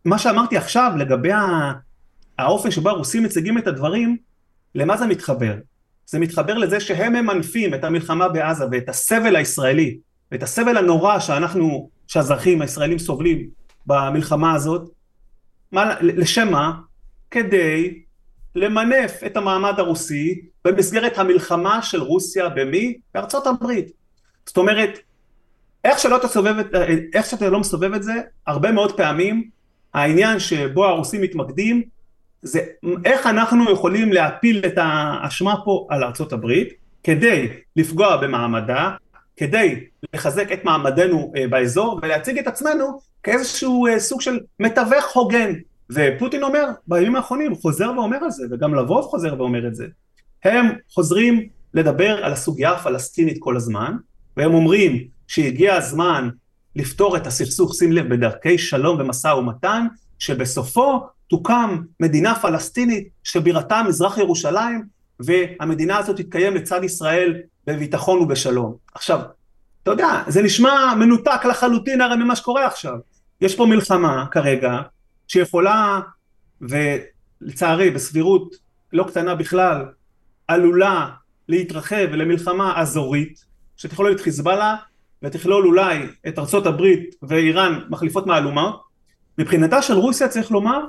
מה שאמרתי עכשיו לגבי האופן שבו הרוסים מציגים את הדברים, למה זה מתחבר? זה מתחבר לזה שהם ממנפים את המלחמה בעזה ואת הסבל הישראלי, ואת הסבל הנורא שאנחנו, שהאזרחים הישראלים סובלים במלחמה הזאת, מה, לשם מה? כדי למנף את המעמד הרוסי במסגרת המלחמה של רוסיה במי? בארצות הברית. זאת אומרת, איך שלא תסובב את, איך שאתה לא מסובב את זה, הרבה מאוד פעמים העניין שבו הרוסים מתמקדים זה איך אנחנו יכולים להפיל את האשמה פה על ארצות הברית כדי לפגוע במעמדה, כדי לחזק את מעמדנו אה, באזור ולהציג את עצמנו כאיזשהו אה, סוג של מתווך הוגן. ופוטין אומר בימים האחרונים חוזר ואומר על זה וגם לבוב חוזר ואומר את זה. הם חוזרים לדבר על הסוגיה הפלסטינית כל הזמן והם אומרים שהגיע הזמן לפתור את הסכסוך שים לב בדרכי שלום ומשא ומתן שבסופו תוקם מדינה פלסטינית שבירתה מזרח ירושלים והמדינה הזאת תתקיים לצד ישראל בביטחון ובשלום. עכשיו, אתה יודע, זה נשמע מנותק לחלוטין הרי ממה שקורה עכשיו. יש פה מלחמה כרגע שיכולה, ולצערי בסבירות לא קטנה בכלל, עלולה להתרחב למלחמה אזורית, שתכלול את חיזבאללה ותכלול אולי את ארצות הברית ואיראן מחליפות מהלומות. מבחינתה של רוסיה צריך לומר,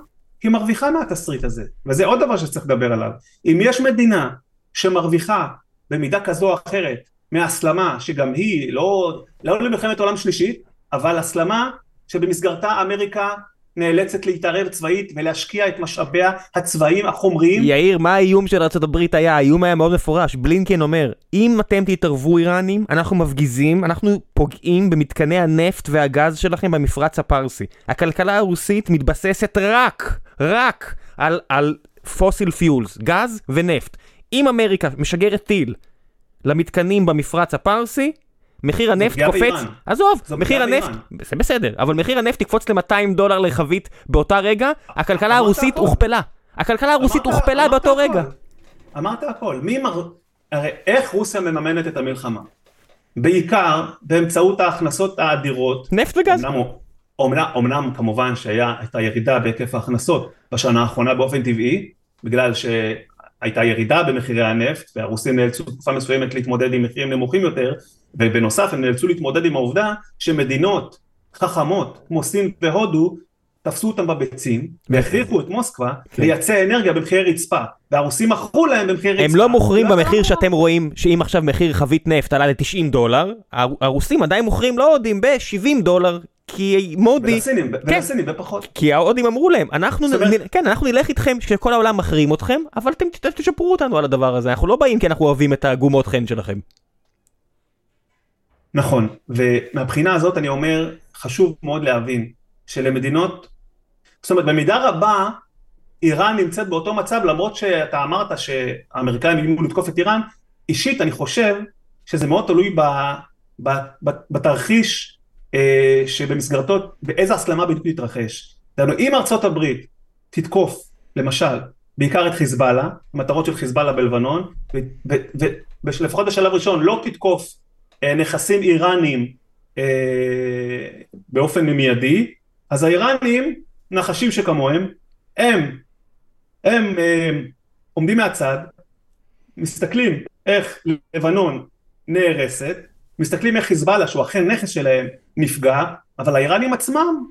היא מרוויחה מהתסריט הזה, וזה עוד דבר שצריך לדבר עליו. אם יש מדינה שמרוויחה במידה כזו או אחרת מהסלמה שגם היא לא, לא למלחמת עולם שלישית, אבל הסלמה שבמסגרתה אמריקה נאלצת להתערב צבאית ולהשקיע את משאביה הצבאיים החומריים. יאיר, מה האיום של ארה"ב היה? האיום היה מאוד מפורש. בלינקן אומר, אם אתם תתערבו איראנים, אנחנו מפגיזים, אנחנו פוגעים במתקני הנפט והגז שלכם במפרץ הפרסי. הכלכלה הרוסית מתבססת רק, רק על, על פוסיל פיולס, גז ונפט. אם אמריקה משגרת טיל למתקנים במפרץ הפרסי, מחיר הנפט קופץ, עזוב, מחיר הנפט, זה בסדר, אבל מחיר הנפט יקפוץ ל-200 דולר לחבית באותה רגע, הכלכלה הרוסית הוכפלה. הכלכלה הרוסית הוכפלה באותו רגע. אמרת הכל, מי מר... הרי איך רוסיה מממנת את המלחמה? בעיקר באמצעות ההכנסות האדירות. נפט וגז. אומנם, אומנם כמובן שהייתה ירידה בהיקף ההכנסות בשנה האחרונה באופן טבעי, בגלל ש... הייתה ירידה במחירי הנפט והרוסים נאלצו תקופה מסוימת להתמודד עם מחירים נמוכים יותר ובנוסף הם נאלצו להתמודד עם העובדה שמדינות חכמות כמו סין והודו תפסו אותם בביצים והכריחו את מוסקבה כן. לייצא אנרגיה במחירי רצפה והרוסים מכרו להם במחירי רצפה. הם לא מוכרים במחיר שאתם רואים שאם עכשיו מחיר חבית נפט עלה ל-90 דולר הרוסים עדיין מוכרים להודים ב-70 דולר כי מודי, ולסינים, כן, ולסינים בפחות. כי ההודים אמרו להם, אנחנו, נ, כן, אנחנו נלך איתכם שכל העולם מחרים אתכם, אבל אתם תשפרו אותנו על הדבר הזה, אנחנו לא באים כי אנחנו אוהבים את הגומות חן שלכם. נכון, ומהבחינה הזאת אני אומר, חשוב מאוד להבין שלמדינות, זאת אומרת, במידה רבה, איראן נמצאת באותו מצב, למרות שאתה אמרת שהאמריקאים יגידו לתקוף את איראן, אישית אני חושב שזה מאוד תלוי ב, ב, ב, בתרחיש שבמסגרתו, באיזה הסלמה בדיוק תתרחש. אם ארצות הברית תתקוף, למשל, בעיקר את חיזבאללה, מטרות של חיזבאללה בלבנון, ולפחות בשלב ראשון לא תתקוף אה, נכסים איראנים אה, באופן מיידי, אז האיראנים, נחשים שכמוהם, הם, הם אה, עומדים מהצד, מסתכלים איך לבנון נהרסת, מסתכלים איך חיזבאללה, שהוא אכן נכס שלהם, נפגע, אבל האיראנים עצמם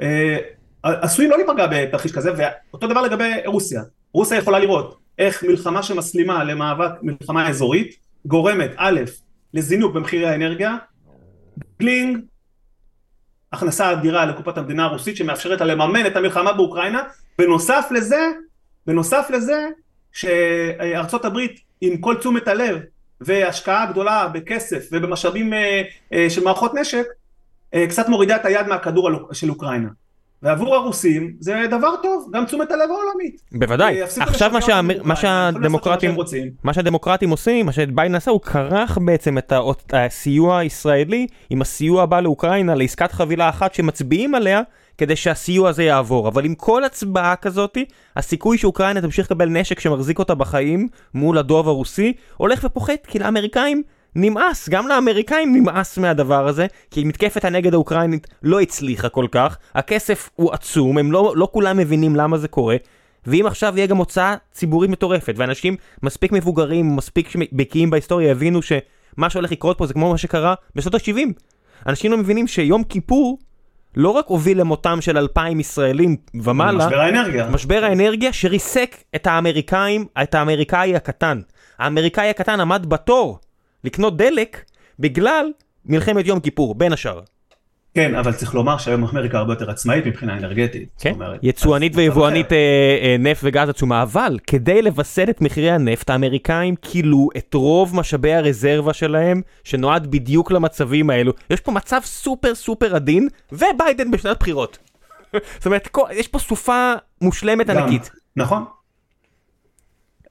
אה, עשויים לא להיפגע בתרחיש כזה, ואותו דבר לגבי רוסיה. רוסיה יכולה לראות איך מלחמה שמסלימה למאבק מלחמה אזורית, גורמת א', לזינוק במחירי האנרגיה, בלינג, הכנסה אדירה לקופת המדינה הרוסית שמאפשרת לה לממן את המלחמה באוקראינה, בנוסף לזה, בנוסף לזה, שארצות הברית עם כל תשומת הלב והשקעה גדולה בכסף ובמשאבים אה, אה, של מערכות נשק, אה, קצת מורידה את היד מהכדור של אוקראינה. ועבור הרוסים זה דבר טוב, גם תשומת הלב העולמית. בוודאי, עכשיו מה, שה... מה שהדמוקרטים, מה שהדמוקרטים עושים, מה שביידן עשה, הוא כרך בעצם את הסיוע הישראלי עם הסיוע הבא לאוקראינה לעסקת חבילה אחת שמצביעים עליה כדי שהסיוע הזה יעבור, אבל עם כל הצבעה כזאתי, הסיכוי שאוקראינה תמשיך לקבל נשק שמחזיק אותה בחיים מול הדוב הרוסי, הולך ופוחת, כי לאמריקאים נמאס, גם לאמריקאים נמאס מהדבר הזה, כי מתקפת הנגד האוקראינית לא הצליחה כל כך, הכסף הוא עצום, הם לא, לא כולם מבינים למה זה קורה, ואם עכשיו יהיה גם הוצאה ציבורית מטורפת, ואנשים מספיק מבוגרים, מספיק בקיאים בהיסטוריה, יבינו שמה שהולך לקרות פה זה כמו מה שקרה בשנות ה-70. אנשים לא מבינים שיום כיפור לא רק הוביל למותם של אלפיים ישראלים ומעלה, משבר האנרגיה. משבר האנרגיה שריסק את האמריקאים, את האמריקאי הקטן. האמריקאי הקטן עמד בתור לקנות דלק בגלל מלחמת יום כיפור, בין השאר. כן, אבל צריך לומר שהיום אמריקה הרבה יותר עצמאית מבחינה אנרגטית. כן, יצואנית ויבואנית אה, אה, נפט וגז עצומה, אבל כדי לווסת את מחירי הנפט, האמריקאים כילו את רוב משאבי הרזרבה שלהם, שנועד בדיוק למצבים האלו. יש פה מצב סופר סופר עדין, וביידן בשנת בחירות. *laughs* זאת אומרת, יש פה סופה מושלמת ענקית. נכון.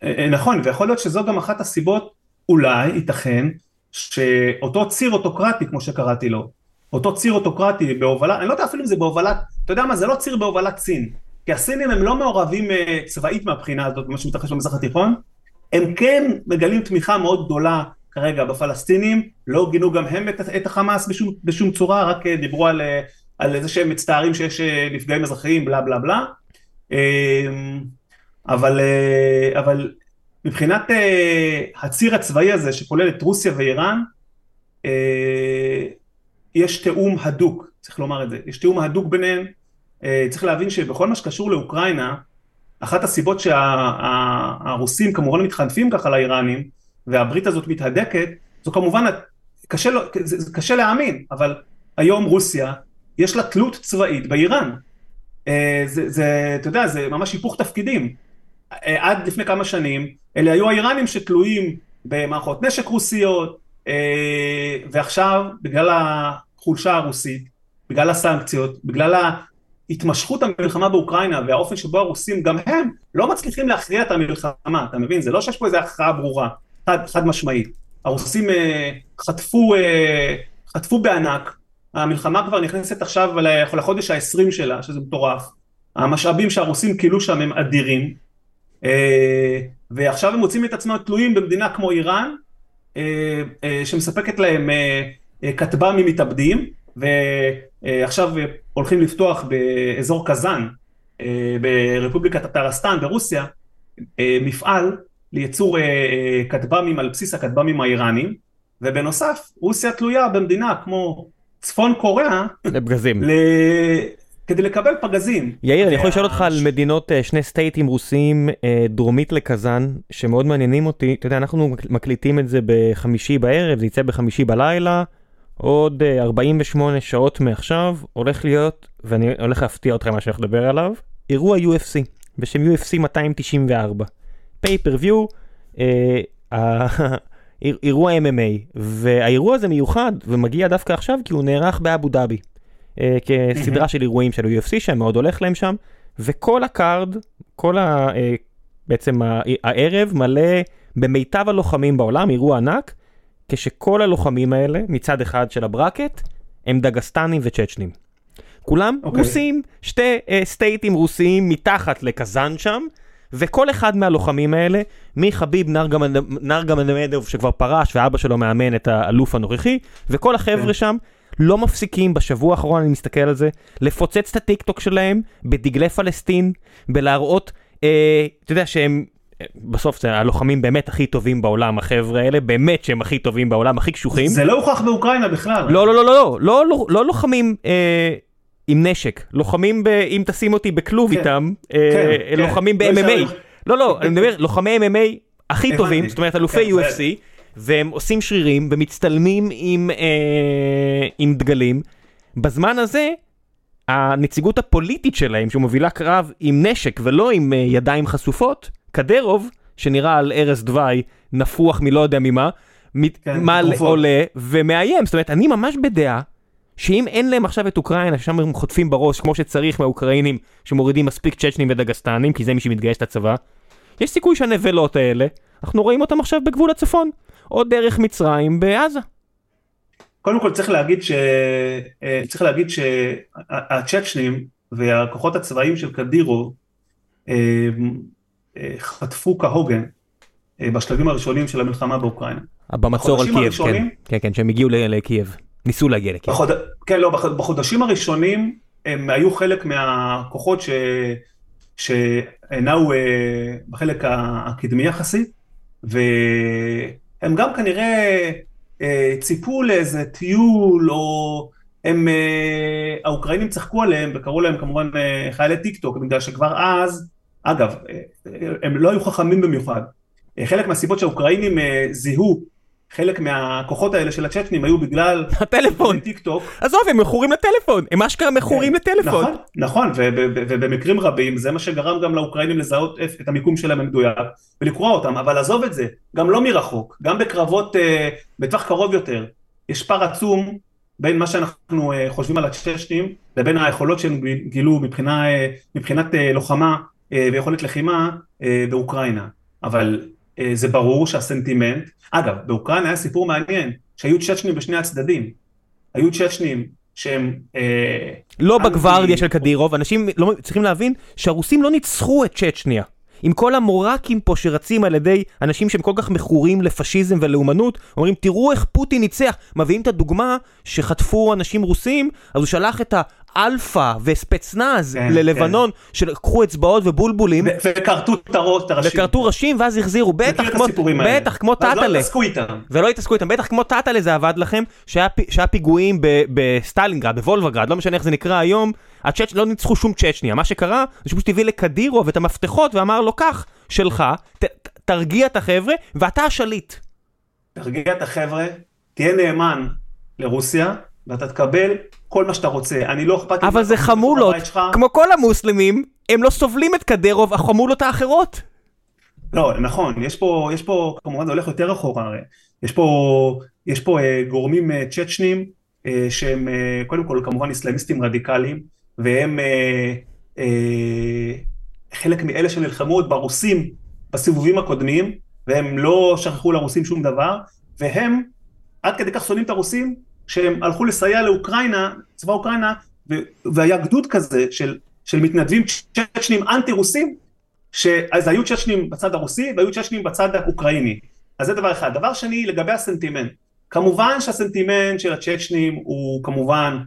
אה, נכון, ויכול להיות שזו גם אחת הסיבות, אולי, ייתכן, שאותו ציר אוטוקרטי, כמו שקראתי לו, אותו ציר אוטוקרטי בהובלה, אני לא יודע אפילו אם זה בהובלת, אתה יודע מה, זה לא ציר בהובלת סין, כי הסינים הם לא מעורבים uh, צבאית מהבחינה הזאת, מה שמתרחש במזרח התיכון, הם כן מגלים תמיכה מאוד גדולה כרגע בפלסטינים, לא גינו גם הם את, את החמאס בשום, בשום צורה, רק uh, דיברו על, uh, על זה שהם מצטערים שיש נפגעים אזרחיים, בלה בלה בלה, uh, אבל, אבל מבחינת הציר הצבאי הזה שכולל את רוסיה ואיראן, יש תיאום הדוק, צריך לומר את זה, יש תיאום הדוק ביניהם, אה, צריך להבין שבכל מה שקשור לאוקראינה, אחת הסיבות שהרוסים שה, כמובן מתחנפים ככה לאיראנים, והברית הזאת מתהדקת, זו כמובן, קשה, זה, קשה להאמין, אבל היום רוסיה, יש לה תלות צבאית באיראן. אה, זה, זה, אתה יודע, זה ממש היפוך תפקידים. אה, עד לפני כמה שנים, אלה היו האיראנים שתלויים במערכות נשק רוסיות, ועכשיו, בגלל החולשה הרוסית, בגלל הסנקציות, בגלל התמשכות המלחמה באוקראינה והאופן שבו הרוסים גם הם לא מצליחים להכריע את המלחמה, אתה מבין? זה לא שיש פה איזו הכרעה ברורה, חד, חד משמעית. הרוסים אה, חטפו, אה, חטפו בענק, המלחמה כבר נכנסת עכשיו לחודש ה-20 שלה, שזה מטורף. המשאבים שהרוסים כילו שם הם אדירים, אה, ועכשיו הם מוצאים את עצמם תלויים במדינה כמו איראן, אה, אה, שמספקת להם אה, כטב"מים מתאבדים, ועכשיו הולכים לפתוח באזור קזאן, אה, ברפובליקת טרסטן ברוסיה, אה, מפעל לייצור כטב"מים על בסיס הכטב"מים האיראנים, ובנוסף רוסיה תלויה במדינה כמו צפון קוריאה, לפגזים. ל... כדי לקבל פגזים. יאיר, אני יכול לשאול אותך על מדינות, שני סטייטים רוסיים דרומית לקזאן, שמאוד מעניינים אותי. אתה יודע, אנחנו מקליטים את זה בחמישי בערב, זה יצא בחמישי בלילה. עוד 48 אה, שעות מעכשיו הולך להיות, ואני הולך להפתיע אותך מה שאני הולך לדבר עליו, אירוע UFC בשם UFC 294. pay-per-view, אירוע MMA, והאירוע הזה מיוחד ומגיע דווקא עכשיו כי הוא נערך באבו דאבי. אה, כסדרה של אירועים של UFC שהם מאוד הולך להם שם, וכל ה card, כל ה... אה, בעצם הערב מלא במיטב הלוחמים בעולם, אירוע ענק, כשכל הלוחמים האלה, מצד אחד של ה bracket, הם דגסטנים וצ'צ'נים. כולם אוקיי. רוסים, שתי uh, סטייטים רוסיים מתחת לקזאן שם, וכל אחד מהלוחמים האלה, מחביב נרגמנדוב שכבר פרש ואבא שלו מאמן את האלוף הנוכחי, וכל החבר'ה כן. שם לא מפסיקים, בשבוע האחרון אני מסתכל על זה, לפוצץ את הטיק טוק שלהם בדגלי פלסטין, בלהראות, אה, אתה יודע שהם... אה, בסוף זה הלוחמים באמת הכי טובים בעולם, החבר'ה האלה, באמת שהם הכי טובים בעולם, הכי קשוחים. זה לא הוכח באוקראינה בכלל. לא, לא, לא, לא, לא, לא, לא, לא לוחמים אה, עם נשק, לוחמים, ב, אם תשים אותי בכלוב כן, איתם, אה, כן, כן. לוחמים לא ב-MMA. יישאר- לא, לא, אני מדבר, לוחמי MMA הכי. טובים, זאת אומרת אלופי כן, UFC, והם עושים שרירים ומצטלמים עם, אה, עם דגלים. בזמן הזה, הנציגות הפוליטית שלהם, שמובילה קרב עם נשק ולא עם אה, ידיים חשופות, קדרוב, שנראה על ערש דווי, נפוח מלא יודע ממה, כן, תרופות. עולה ומאיים. זאת אומרת, אני ממש בדעה שאם אין להם עכשיו את אוקראינה, ששם הם חוטפים בראש כמו שצריך מהאוקראינים, שמורידים מספיק צ'צ'נים ודגסטנים, כי זה מי שמתגייס לצבא, יש סיכוי שהנבלות האלה, אנחנו רואים אותם עכשיו בגבול הצפון, או דרך מצרים בעזה. קודם כל צריך להגיד ש... אה, צריך להגיד שהצ'צ'נים והכוחות הצבאיים של קדירו אה, חטפו כהוגן אה, בשלבים הראשונים של המלחמה באוקראינה. במצור על קייב, כן. הראשונים? כן, כן, שהם הגיעו לקייב. ניסו להגיע לקייב. בחוד... כן, לא, בח- בחודשים הראשונים הם היו חלק מהכוחות ש... שנעו אה, בחלק הקדמי יחסית, והם גם כנראה אה, ציפו לאיזה טיול, או הם, האוקראינים צחקו עליהם וקראו להם כמובן חיילי טיק טוק, בגלל שכבר אז, אגב, אה, הם לא היו חכמים במיוחד. אה, חלק מהסיבות שהאוקראינים אה, זיהו חלק מהכוחות האלה של הצ'צ'נים היו בגלל *laughs* הטלפון. טיק טוק. עזוב, הם מכורים לטלפון, הם אשכרה מכורים לטלפון. נכון, נכון, ובמקרים רבים זה מה שגרם גם לאוקראינים לזהות את המיקום שלהם המדויק ולקרוא אותם, אבל עזוב את זה, גם לא מרחוק, גם בקרבות בטווח קרוב יותר, יש פער עצום בין מה שאנחנו חושבים על הצ'צ'נים לבין היכולות שהם גילו מבחינת לוחמה ויכולת לחימה אה, באוקראינה, אבל אה, זה ברור שהסנטימנט, אגב, באוקראינה היה סיפור מעניין, שהיו צ'צ'נים בשני הצדדים, היו צ'צ'נים שהם אה, לא בגווארדיה של קדירוב, אנשים לא צריכים להבין שהרוסים לא ניצחו את צ'צ'ניה. עם כל המורקים פה שרצים על ידי אנשים שהם כל כך מכורים לפשיזם ולאומנות, אומרים תראו איך פוטין ניצח, מביאים את הדוגמה שחטפו אנשים רוסים, אז הוא שלח את האלפא וספצנז כן, ללבנון, שלקחו אצבעות ובולבולים, וכרתו את הראש, את הראשים. וכרתו ראשים ואז החזירו, בטח כמו. בטח כמו לא טאטאלה. התעסקו איתם. ולא התעסקו איתם, בטח כמו טאטאלה זה עבד לכם, שהיה, שהיה פיגועים בסטלינגרד, בוולברגרד, לא משנה איך זה נקרא היום, הצ'צ' לא ניצחו שום צ'צ'ניה, מה שקרה זה שפשוט הביא לקדירוב את המפתחות ואמר לו קח, שלך, ת- תרגיע את החבר'ה ואתה השליט. תרגיע את החבר'ה, תהיה נאמן לרוסיה, ואתה תקבל כל מה שאתה רוצה. אני לא אכפת לי אבל זה חמולות. כמו כל המוסלמים, הם לא סובלים את קדירוב, החמולות האחרות. לא, נכון, יש פה, יש פה, כמובן זה הולך יותר אחורה הרי. יש פה, יש פה אה, גורמים אה, צ'צ'נים, אה, שהם אה, קודם כל כמובן אסלאמיסטים רדיקליים, והם אה, אה, חלק מאלה שנלחמו עוד ברוסים בסיבובים הקודמים, והם לא שכחו לרוסים שום דבר, והם עד כדי כך שונאים את הרוסים, שהם הלכו לסייע לאוקראינה, צבא אוקראינה, והיה גדוד כזה של, של מתנדבים צ'צ'נים אנטי רוסים, שאז היו צ'צ'נים בצד הרוסי והיו צ'צ'נים בצד האוקראיני. אז זה דבר אחד. דבר שני, לגבי הסנטימנט. כמובן שהסנטימנט של הצ'צ'נים הוא כמובן,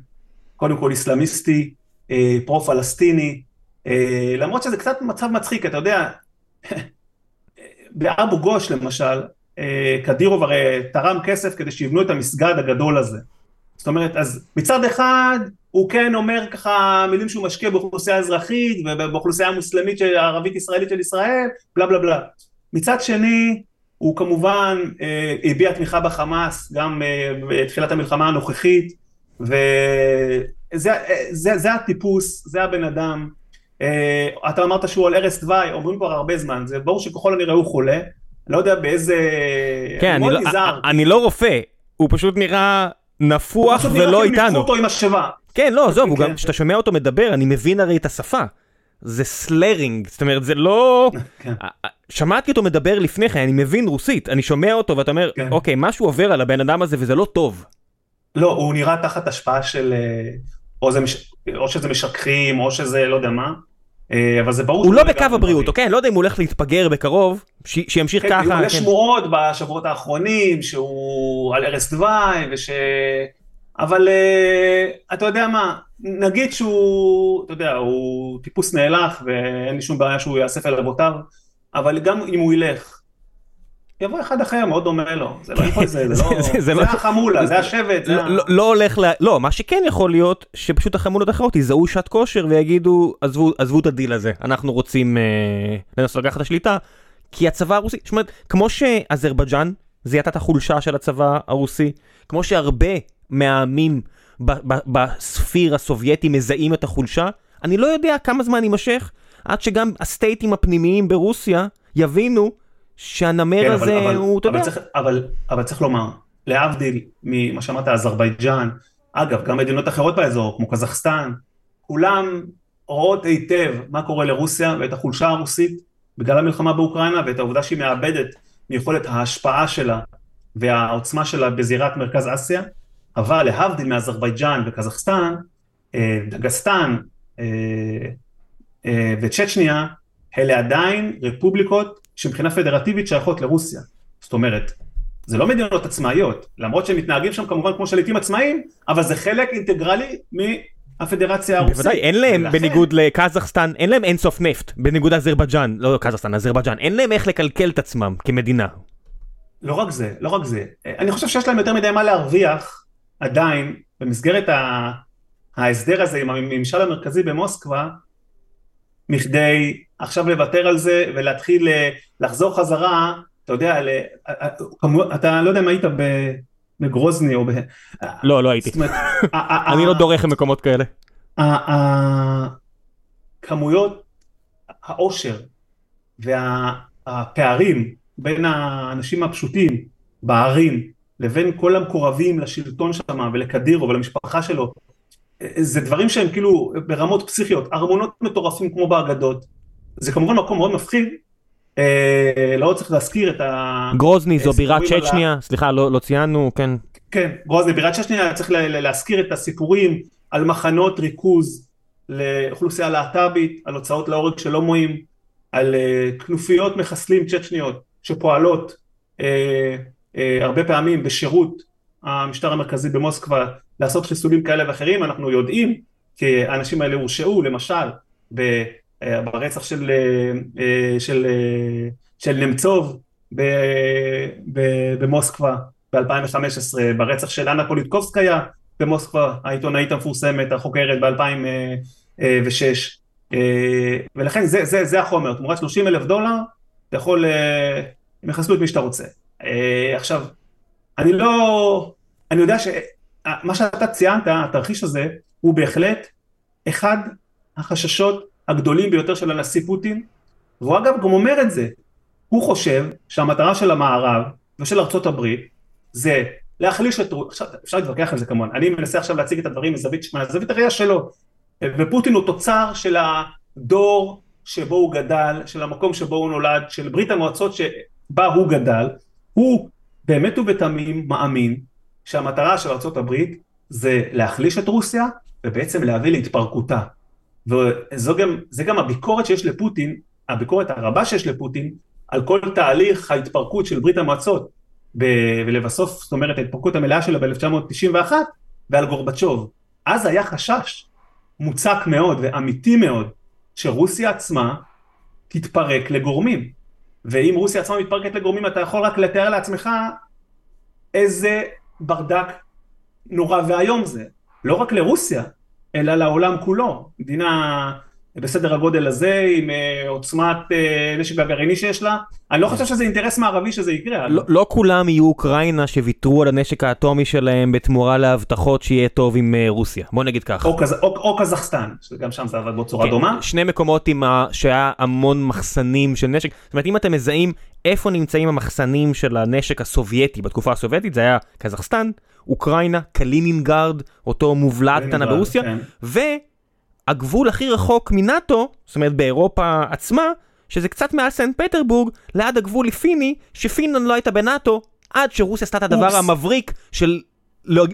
קודם כל איסלאמיסטי, אה, פרו-פלסטיני, אה, למרות שזה קצת מצב מצחיק, אתה יודע, *laughs* באבו גוש למשל, קדירוב הרי תרם כסף כדי שיבנו את המסגד הגדול הזה. זאת אומרת, אז מצד אחד הוא כן אומר ככה מילים שהוא משקיע באוכלוסייה אזרחית ובאוכלוסייה המוסלמית של- הערבית ישראלית של ישראל, בלה בלה בלה. מצד שני, הוא כמובן אה, הביע תמיכה בחמאס גם אה, בתחילת המלחמה הנוכחית, וזה זה, זה הטיפוס, זה הבן אדם. אה, אתה אמרת שהוא על ערש דווי, אומרים כבר הרבה זמן, זה ברור שככל הנראה הוא חולה, לא יודע באיזה... כן, אני לא. אני לא רופא, הוא פשוט נראה נפוח פשוט נראה ולא כאילו ניפחו איתנו. אותו עם השבה. כן, לא, עזוב, הוא כן. גם, כשאתה שומע אותו מדבר, אני מבין הרי את השפה. זה סלרינג, זאת אומרת, זה לא... *laughs* כן. שמעתי אותו מדבר לפני כן, אני מבין רוסית, אני שומע אותו ואתה אומר, כן. אוקיי, משהו עובר על הבן אדם הזה וזה לא טוב. לא, הוא נראה תחת השפעה של... אה, או, זה מש... או שזה משככים, או שזה לא יודע מה. אה, אבל זה ברור... הוא לא בקו הבריאות, בריא. אוקיי? אני לא יודע אם הוא הולך להתפגר בקרוב, שימשיך כן, ככה. יש כן. שמועות בשבועות האחרונים שהוא על ערש דווי, וש... אבל אה, אתה יודע מה, נגיד שהוא, אתה יודע, הוא טיפוס נאלח, ואין לי שום בעיה שהוא יאסף אל אבותיו, אבל גם אם הוא ילך, יבוא אחד אחר מאוד דומה לו, זה לא יכול, זה, זה *laughs* לא, זה- זה זה לא- החמולה, זה השבט, זה לא- ה- לא- לא הולך ל... לא, מה שכן יכול להיות, שפשוט החמולות האחרות יזהו שעת כושר ויגידו, "עזבו- את הדיל הזה, אנחנו רוצים אה, לנסות לקחת את השליטה, כי הצבא הרוסי, זאת אומרת, כמו שאזרבייג'אן זיהתה את החולשה של הצבא הרוסי, כמו שהרבה מהעמים ב sphere הסובייטי מזהים את החולשה, אני לא יודע כמה זמן יימשך עד שגם הסטייטים הפנימיים ברוסיה יבינו שהנמר כן, הזה אבל, הוא, אתה אבל, יודע, צריך, אבל, אבל צריך לומר, להבדיל ממה שאמרת, אזרבייג'אן, אגב, גם מדינות אחרות באזור, כמו קזחסטן, כולם רואות היטב מה קורה לרוסיה ואת החולשה הרוסית בגלל המלחמה באוקראינה ואת העובדה שהיא מאבדת מיכולת ההשפעה שלה והעוצמה שלה בזירת מרכז אסיה, אבל להבדיל מאזרבייג'אן וקזחסטן, אה, דגסטן אה, אה, וצ'צ'ניה, אלה עדיין רפובליקות שמבחינה פדרטיבית שייכות לרוסיה. זאת אומרת, זה לא מדינות עצמאיות, למרות שהם מתנהגים שם כמובן כמו שליטים עצמאיים, אבל זה חלק אינטגרלי מהפדרציה הרוסית. בוודאי, אין להם, ולכן- בניגוד לקזחסטן, אין להם אינסוף נפט, בניגוד לאזרבייג'אן, לא קזחסטן, אזרבייג'אן, אין להם איך לקלקל את עצמם כמדינה. לא רק זה, לא רק זה. אני חושב שיש להם יותר מדי מה להרוויח עדיין במסגרת ה... ההסדר הזה עם הממשל המרכזי במוסקבה, מכדי עכשיו לוותר על זה ולהתחיל אה, לחזור חזרה, אתה יודע, ל... כמו- אתה לא יודע אם היית. בגרוזני או ב... לא, לא הייתי. *laughs* אני לא דורך במקומות כאלה. ה- ה- כמויות העושר והפערים בין האנשים הפשוטים בערים לבין כל המקורבים לשלטון שם ולקדירו ולמשפחה שלו זה דברים שהם כאילו ברמות פסיכיות, ארמונות מטורפים כמו באגדות, זה כמובן מקום מאוד מפחיד, אה, לא צריך להזכיר את ה... גרוזני זו בירת סיפורים על ה- צ'צ'ניה, סליחה, לא לא ציינו, כן. כן, גרוזני, בירת ששניה צריך ל- ל- להזכיר את הסיפורים על מחנות ריכוז לאוכלוסייה להט"בית, על הוצאות להורג של הומואים, על אה, כנופיות מחסלים צ'צ'ניות שפועלות אה, אה, הרבה פעמים בשירות המשטר המרכזי במוסקבה לעשות חיסולים כאלה ואחרים, אנחנו יודעים כי האנשים האלה הורשעו למשל ב- אה, ברצח של, אה, אה, של, אה, של נמצוב ב- ב- במוסקבה ב-2015, ברצח של אנה פוליטקובסקיה במוסקבה, העיתונאית המפורסמת, החוקרת ב-2006, ולכן זה, זה, זה החומר, תמורת 30 אלף דולר, אתה יכול, אה, הם יחסלו את מי שאתה רוצה. אה, עכשיו, אני לא, אני יודע שמה שאתה ציינת, התרחיש הזה, הוא בהחלט אחד החששות הגדולים ביותר של הנשיא פוטין, והוא אגב גם אומר את זה, הוא חושב שהמטרה של המערב ושל ארצות הברית זה להחליש את, עכשיו אפשר להתווכח על זה כמובן, אני מנסה עכשיו להציג את הדברים מזווית, מהזווית הראייה שלו, ופוטין הוא תוצר של הדור שבו הוא גדל, של המקום שבו הוא נולד, של ברית המועצות שבה הוא גדל, הוא באמת ובתמים מאמין שהמטרה של ארצות הברית זה להחליש את רוסיה ובעצם להביא להתפרקותה. וזה גם, גם הביקורת שיש לפוטין, הביקורת הרבה שיש לפוטין, על כל תהליך ההתפרקות של ברית המועצות, ב- ולבסוף, זאת אומרת, ההתפרקות המלאה שלה ב-1991, ועל גורבצ'וב. אז היה חשש מוצק מאוד ואמיתי מאוד, שרוסיה עצמה תתפרק לגורמים. ואם רוסיה עצמה מתפרקת לגורמים, אתה יכול רק לתאר לעצמך איזה ברדק נורא ואיום זה. לא רק לרוסיה, אלא לעולם כולו. מדינה בסדר הגודל הזה, עם אה, עוצמת אה, נשק הגרעיני שיש לה, אני לא חושב שזה אינטרס מערבי שזה יקרה. לא, לא כולם יהיו אוקראינה שוויתרו על הנשק האטומי שלהם בתמורה להבטחות שיהיה טוב עם אה, רוסיה, בוא נגיד ככה. או. או, או קזחסטן, שגם שם זה עבד בצורה כן, דומה. שני מקומות עם ה... שהיה המון מחסנים של נשק, זאת אומרת אם אתם מזהים איפה נמצאים המחסנים של הנשק הסובייטי בתקופה הסובייטית, זה היה קזחסטן, אוקראינה, קלינינגרד, אותו מובלעת קטנה ברוסיה, כן. והגבול הכי רחוק מנאטו, זאת אומרת באירופה עצמה, שזה קצת מעל סנט פטרבורג, ליד הגבול לפיני, שפינלנד לא הייתה בנאטו, עד שרוסיה עשתה את הדבר אופס. המבריק של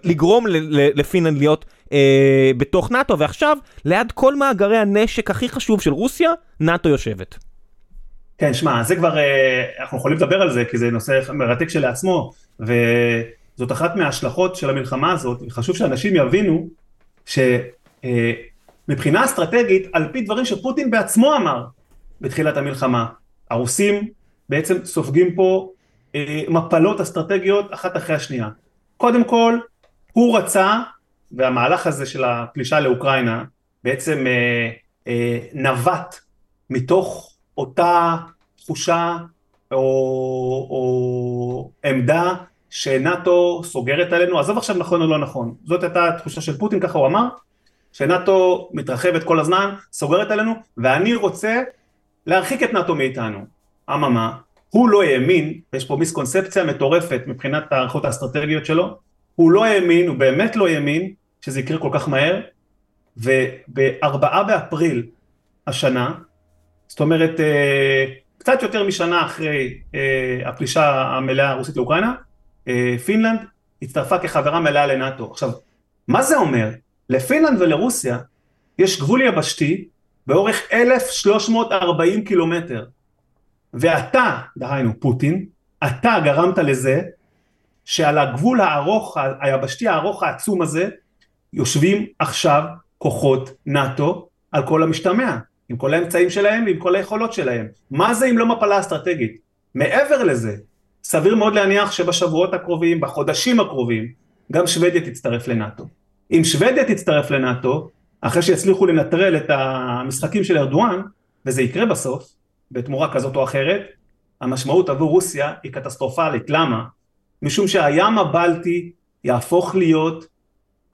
לגרום לפינלנד להיות אה, בתוך נאטו, ועכשיו, ליד כל מאגרי הנשק הכי חשוב של רוסיה, נאטו יושבת. כן, שמע, זה כבר, אה, אנחנו יכולים לדבר על זה, כי זה נושא מרתק שלעצמו, וזאת אחת מההשלכות של המלחמה הזאת, וחשוב שאנשים יבינו שמבחינה אה, אסטרטגית, על פי דברים שפוטין בעצמו אמר בתחילת המלחמה, הרוסים בעצם סופגים פה אה, מפלות אסטרטגיות אחת אחרי השנייה. קודם כל, הוא רצה, והמהלך הזה של הפלישה לאוקראינה בעצם נווט מתוך אותה תחושה או, או עמדה שנאטו סוגרת עלינו, עזוב עכשיו נכון או לא נכון, זאת הייתה התחושה של פוטין, ככה הוא אמר, שנאטו מתרחבת כל הזמן, סוגרת עלינו, ואני רוצה להרחיק את נאטו מאיתנו. אממה, הוא לא האמין, יש פה מיסקונספציה מטורפת מבחינת הערכות האסטרטגיות שלו, הוא לא האמין, הוא באמת לא האמין שזה יקרה כל כך מהר, ובארבעה באפריל השנה, זאת אומרת, אה, קצת יותר משנה אחרי אה, הפלישה המלאה הרוסית לאוקראינה, אה, פינלנד הצטרפה כחברה מלאה לנאטו. עכשיו, מה זה אומר? לפינלנד ולרוסיה יש גבול יבשתי באורך 1,340 קילומטר. ואתה, דהיינו פוטין, אתה גרמת לזה שעל הגבול הארוך, היבשתי הארוך העצום הזה, יושבים עכשיו כוחות נאטו על כל המשתמע. עם כל האמצעים שלהם ועם כל היכולות שלהם. מה זה אם לא מפלה אסטרטגית? מעבר לזה, סביר מאוד להניח שבשבועות הקרובים, בחודשים הקרובים, גם שוודיה תצטרף לנאטו. אם שוודיה תצטרף לנאטו, אחרי שיצליחו לנטרל את המשחקים של ארדואן, וזה יקרה בסוף, בתמורה כזאת או אחרת, המשמעות עבור רוסיה היא קטסטרופלית. למה? משום שהים הבלטי יהפוך להיות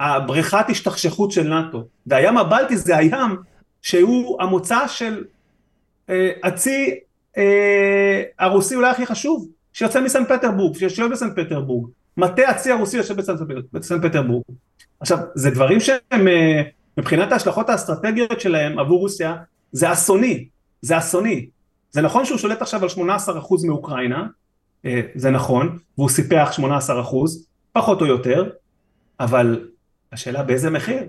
הבריכת השתכשכות של נאטו. והים הבלטי זה הים שהוא המוצא של אה, הצי אה, הרוסי אולי הכי חשוב, שיוצא מסן פטרבורג, שיושב בסן פטרבורג, מטה הצי הרוסי יושב בסן פטרבורג. עכשיו, זה דברים שהם אה, מבחינת ההשלכות האסטרטגיות שלהם עבור רוסיה, זה אסוני, זה אסוני. זה נכון שהוא שולט עכשיו על 18% מאוקראינה, זה נכון, והוא סיפח 18%, פחות או יותר, אבל השאלה באיזה מחיר?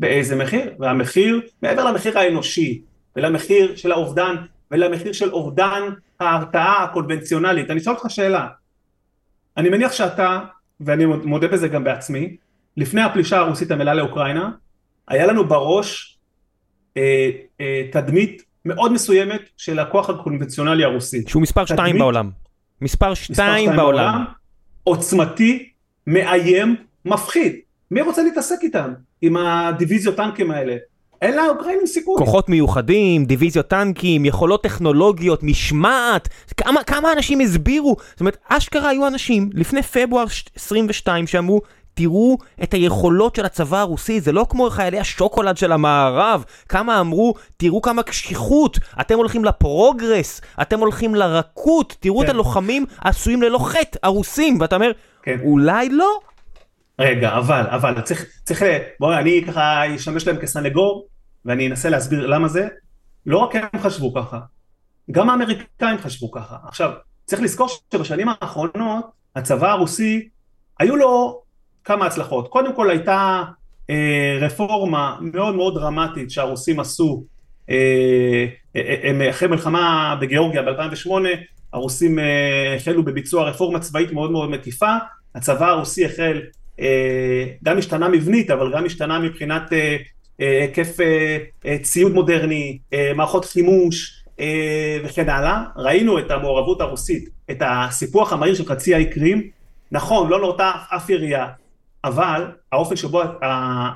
באיזה מחיר, והמחיר, מעבר למחיר האנושי ולמחיר של האובדן ולמחיר של אובדן ההרתעה הקונבנציונלית, אני אשאל אותך שאלה, אני מניח שאתה, ואני מודה בזה גם בעצמי, לפני הפלישה הרוסית המלאה לאוקראינה, היה לנו בראש אה, אה, תדמית מאוד מסוימת של הכוח הקונבנציונלי הרוסי. שהוא מספר 2 בעולם. מספר 2 בעולם. בעולם. עוצמתי, מאיים, מפחיד. מי רוצה להתעסק איתם? עם הדיוויזיות טנקים האלה. אין לאוקראינים סיכוי. כוחות מיוחדים, דיוויזיות טנקים, יכולות טכנולוגיות, משמעת, כמה, כמה אנשים הסבירו, זאת אומרת, אשכרה היו אנשים לפני פברואר 22 שאמרו, תראו את היכולות של הצבא הרוסי, זה לא כמו חיילי השוקולד של המערב, כמה אמרו, תראו כמה קשיחות, אתם הולכים לפרוגרס, אתם הולכים לרכות, תראו כן. את הלוחמים עשויים ללא חטא, הרוסים, ואתה אומר, כן. אולי לא, רגע, אבל, אבל, צריך, צריך, בואו, אני ככה אשמש להם כסנגור, ואני אנסה להסביר למה זה. לא רק הם חשבו ככה, גם האמריקאים חשבו ככה. עכשיו, צריך לזכור שבשנים האחרונות, הצבא הרוסי, היו לו כמה הצלחות. קודם כל הייתה אה, רפורמה מאוד מאוד דרמטית שהרוסים עשו, אה, אה, אה, אחרי מלחמה בגיאורגיה ב-2008, הרוסים אה, החלו בביצוע רפורמה צבאית מאוד מאוד מקיפה, הצבא הרוסי החל אה, גם השתנה מבנית, אבל גם השתנה מבחינת אה, אה, היקף ציוד מודרני, מערכות חימוש וכן הלאה. ראינו את המעורבות הרוסית, את הסיפוח המהיר של חצי האי קרים, נכון, לא נורתה אף ירייה, אבל האופן שבו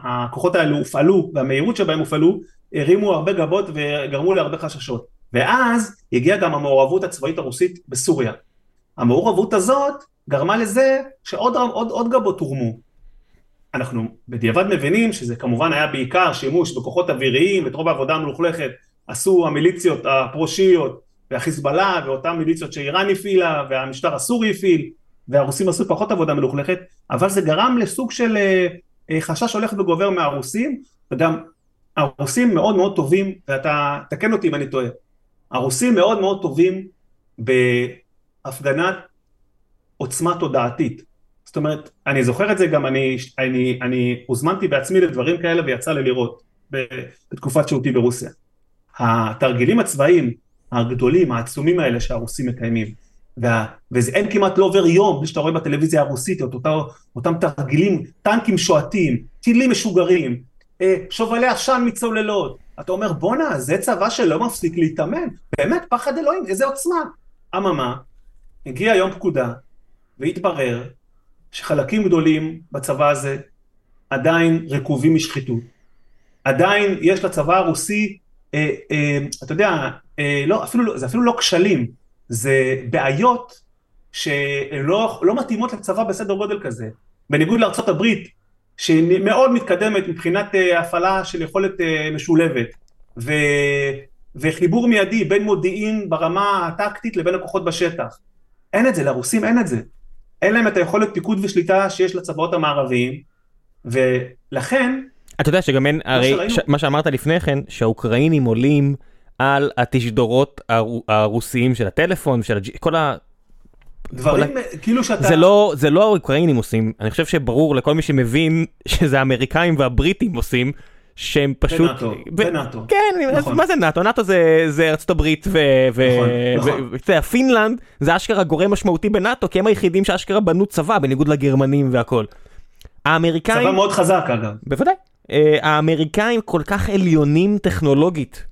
הכוחות האלו הופעלו והמהירות שבהם הופעלו הרימו הרבה גבות וגרמו להרבה חששות. ואז הגיעה גם המעורבות הצבאית הרוסית בסוריה. המעורבות הזאת גרמה לזה שעוד עוד, עוד גבות הורמו. אנחנו בדיעבד מבינים שזה כמובן היה בעיקר שימוש בכוחות אוויריים, את רוב העבודה המלוכלכת עשו המיליציות הפרושיות והחיזבאללה ואותן מיליציות שאיראן הפעילה והמשטר הסורי הפעיל והרוסים עשו פחות עבודה מלוכלכת, אבל זה גרם לסוג של אה, אה, חשש הולך וגובר מהרוסים, וגם הרוסים מאוד מאוד טובים, ואתה תקן אותי אם אני טועה, הרוסים מאוד מאוד טובים בהפגנת עוצמה תודעתית. זאת אומרת, אני זוכר את זה גם, אני, אני, אני הוזמנתי בעצמי לדברים כאלה ויצא לי לראות בתקופת שהותי ברוסיה. התרגילים הצבאיים הגדולים, העצומים האלה שהרוסים מקיימים, וה, ואין כמעט לא עובר יום בלי שאתה רואה בטלוויזיה הרוסית את אותה, אותם תרגילים, טנקים שועטים, טילים משוגרים, אה, שובלי עשן מצוללות. אתה אומר בואנה זה צבא שלא מפסיק להתאמן, באמת פחד אלוהים, איזה עוצמה. אממה, הגיע יום פקודה והתברר שחלקים גדולים בצבא הזה עדיין רקובים משחיתות. עדיין יש לצבא הרוסי, אה, אה, אתה יודע, אה, לא, אפילו, לא, זה אפילו לא כשלים, זה בעיות שלא לא מתאימות לצבא בסדר גודל כזה. בניגוד הברית, שהיא מאוד מתקדמת מבחינת אה, הפעלה של יכולת אה, משולבת, ו, וחיבור מיידי בין מודיעין ברמה הטקטית לבין הכוחות בשטח. אין את זה, לרוסים אין את זה. אין להם את היכולת פיקוד ושליטה שיש לצבאות המערביים, ולכן... אתה יודע שגם אין, הרי ש, מה שאמרת לפני כן, שהאוקראינים עולים על התשדורות הרוסיים של הטלפון, של הג'... כל ה... דברים כל... כאילו שאתה... זה לא, זה לא האוקראינים עושים, אני חושב שברור לכל מי שמבין *laughs* שזה האמריקאים והבריטים עושים, שהם פשוט... בנאטו, בנאטו. כן, נכון. מה זה נאטו? נאטו זה, זה ארצות הברית ו... נכון, ו... נכון. פינלנד זה אשכרה גורם משמעותי בנאטו, כי הם היחידים שאשכרה בנו צבא, בניגוד לגרמנים והכל. האמריקאים... צבא מאוד חזק אגב. בוודאי. אה, האמריקאים כל כך עליונים טכנולוגית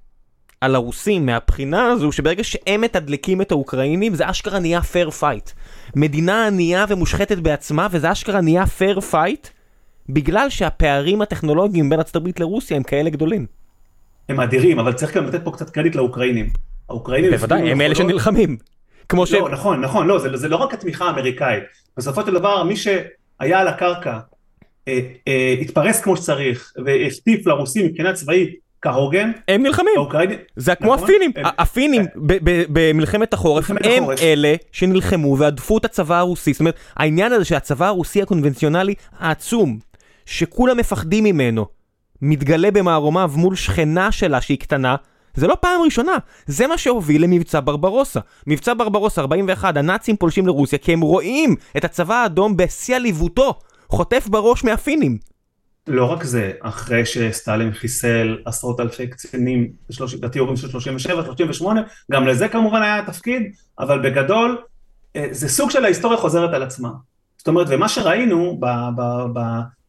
על הרוסים מהבחינה הזו שברגע שהם מתדלקים את האוקראינים זה אשכרה נהיה fair fight. מדינה ענייה ומושחתת בעצמה וזה אשכרה נהיה fair fight בגלל שהפערים הטכנולוגיים בין ארצות הברית לרוסיה הם כאלה גדולים. הם אדירים אבל צריך גם לתת פה קצת קרדיט לאוקראינים. האוקראינים בוודאי הם אלה שנלחמים. כמו ש... לא, נכון, נכון, לא, זה, זה לא רק התמיכה האמריקאית. בסופו של דבר, מי שהיה על הקרקע, אה, אה, התפרס כמו שצריך, והחטיף לרוסים מבחינה צבאית כהוגן. הם נלחמים. זה כמו נכון? הפינים. הפינים במלחמת החורף הם אלה שנלחמו והדפו את הצבא הרוסי. זאת אומרת, העניין הזה שהצבא הרוסי הקונבנציונלי העצום, שכולם מפחדים ממנו, מתגלה במערומיו מול שכנה שלה שהיא קטנה, זה לא פעם ראשונה, זה מה שהוביל למבצע ברברוסה. מבצע ברברוסה 41, הנאצים פולשים לרוסיה כי הם רואים את הצבא האדום בשיא עליבותו, חוטף בראש מהפינים. לא רק זה, אחרי שסטלין חיסל עשרות אלפי קצינים בתיאורים של 37, 38, גם לזה כמובן היה תפקיד, אבל בגדול אה, זה סוג של ההיסטוריה חוזרת על עצמה. זאת אומרת, ומה שראינו ב, ב, ב,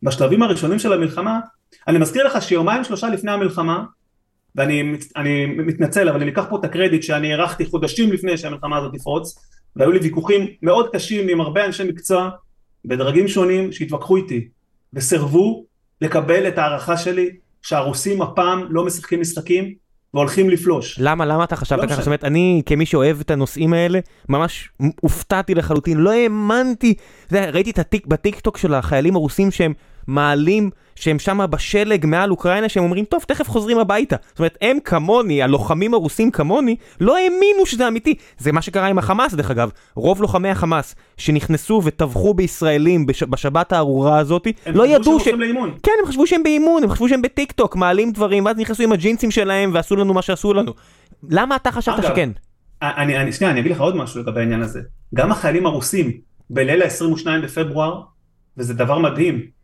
בשלבים הראשונים של המלחמה, אני מזכיר לך שיומיים שלושה לפני המלחמה, ואני אני מתנצל, אבל אני אקח פה את הקרדיט שאני הארכתי חודשים לפני שהמלחמה הזאת תפרוץ, והיו לי ויכוחים מאוד קשים עם הרבה אנשי מקצוע בדרגים שונים שהתווכחו איתי, וסירבו לקבל את ההערכה שלי שהרוסים הפעם לא משחקים משחקים והולכים לפלוש. למה, למה אתה חשבת לא ככה? זאת אומרת, אני כמי שאוהב את הנושאים האלה, ממש הופתעתי לחלוטין, לא האמנתי. ראיתי את הטיק בטיק טוק של החיילים הרוסים שהם מעלים שהם שם בשלג מעל אוקראינה, שהם אומרים, טוב, תכף חוזרים הביתה. זאת אומרת, הם כמוני, הלוחמים הרוסים כמוני, לא האמינו שזה אמיתי. זה מה שקרה עם החמאס, דרך אגב. רוב לוחמי החמאס שנכנסו וטבחו בישראלים בש... בשבת הארורה הזאת, לא ידעו ש... לאימון. כן, הם חשבו שהם באימון, הם חשבו שהם בטיק טוק, מעלים דברים, ואז נכנסו עם הג'ינסים שלהם ועשו לנו מה שעשו לנו. למה אתה חשבת אגב, שכן? אני, אני, שנייה, אני אגיד לך עוד משהו לגבי העניין הזה. גם החיילים הרוסים בליל ה-22 בפברואר, וזה דבר מדהים,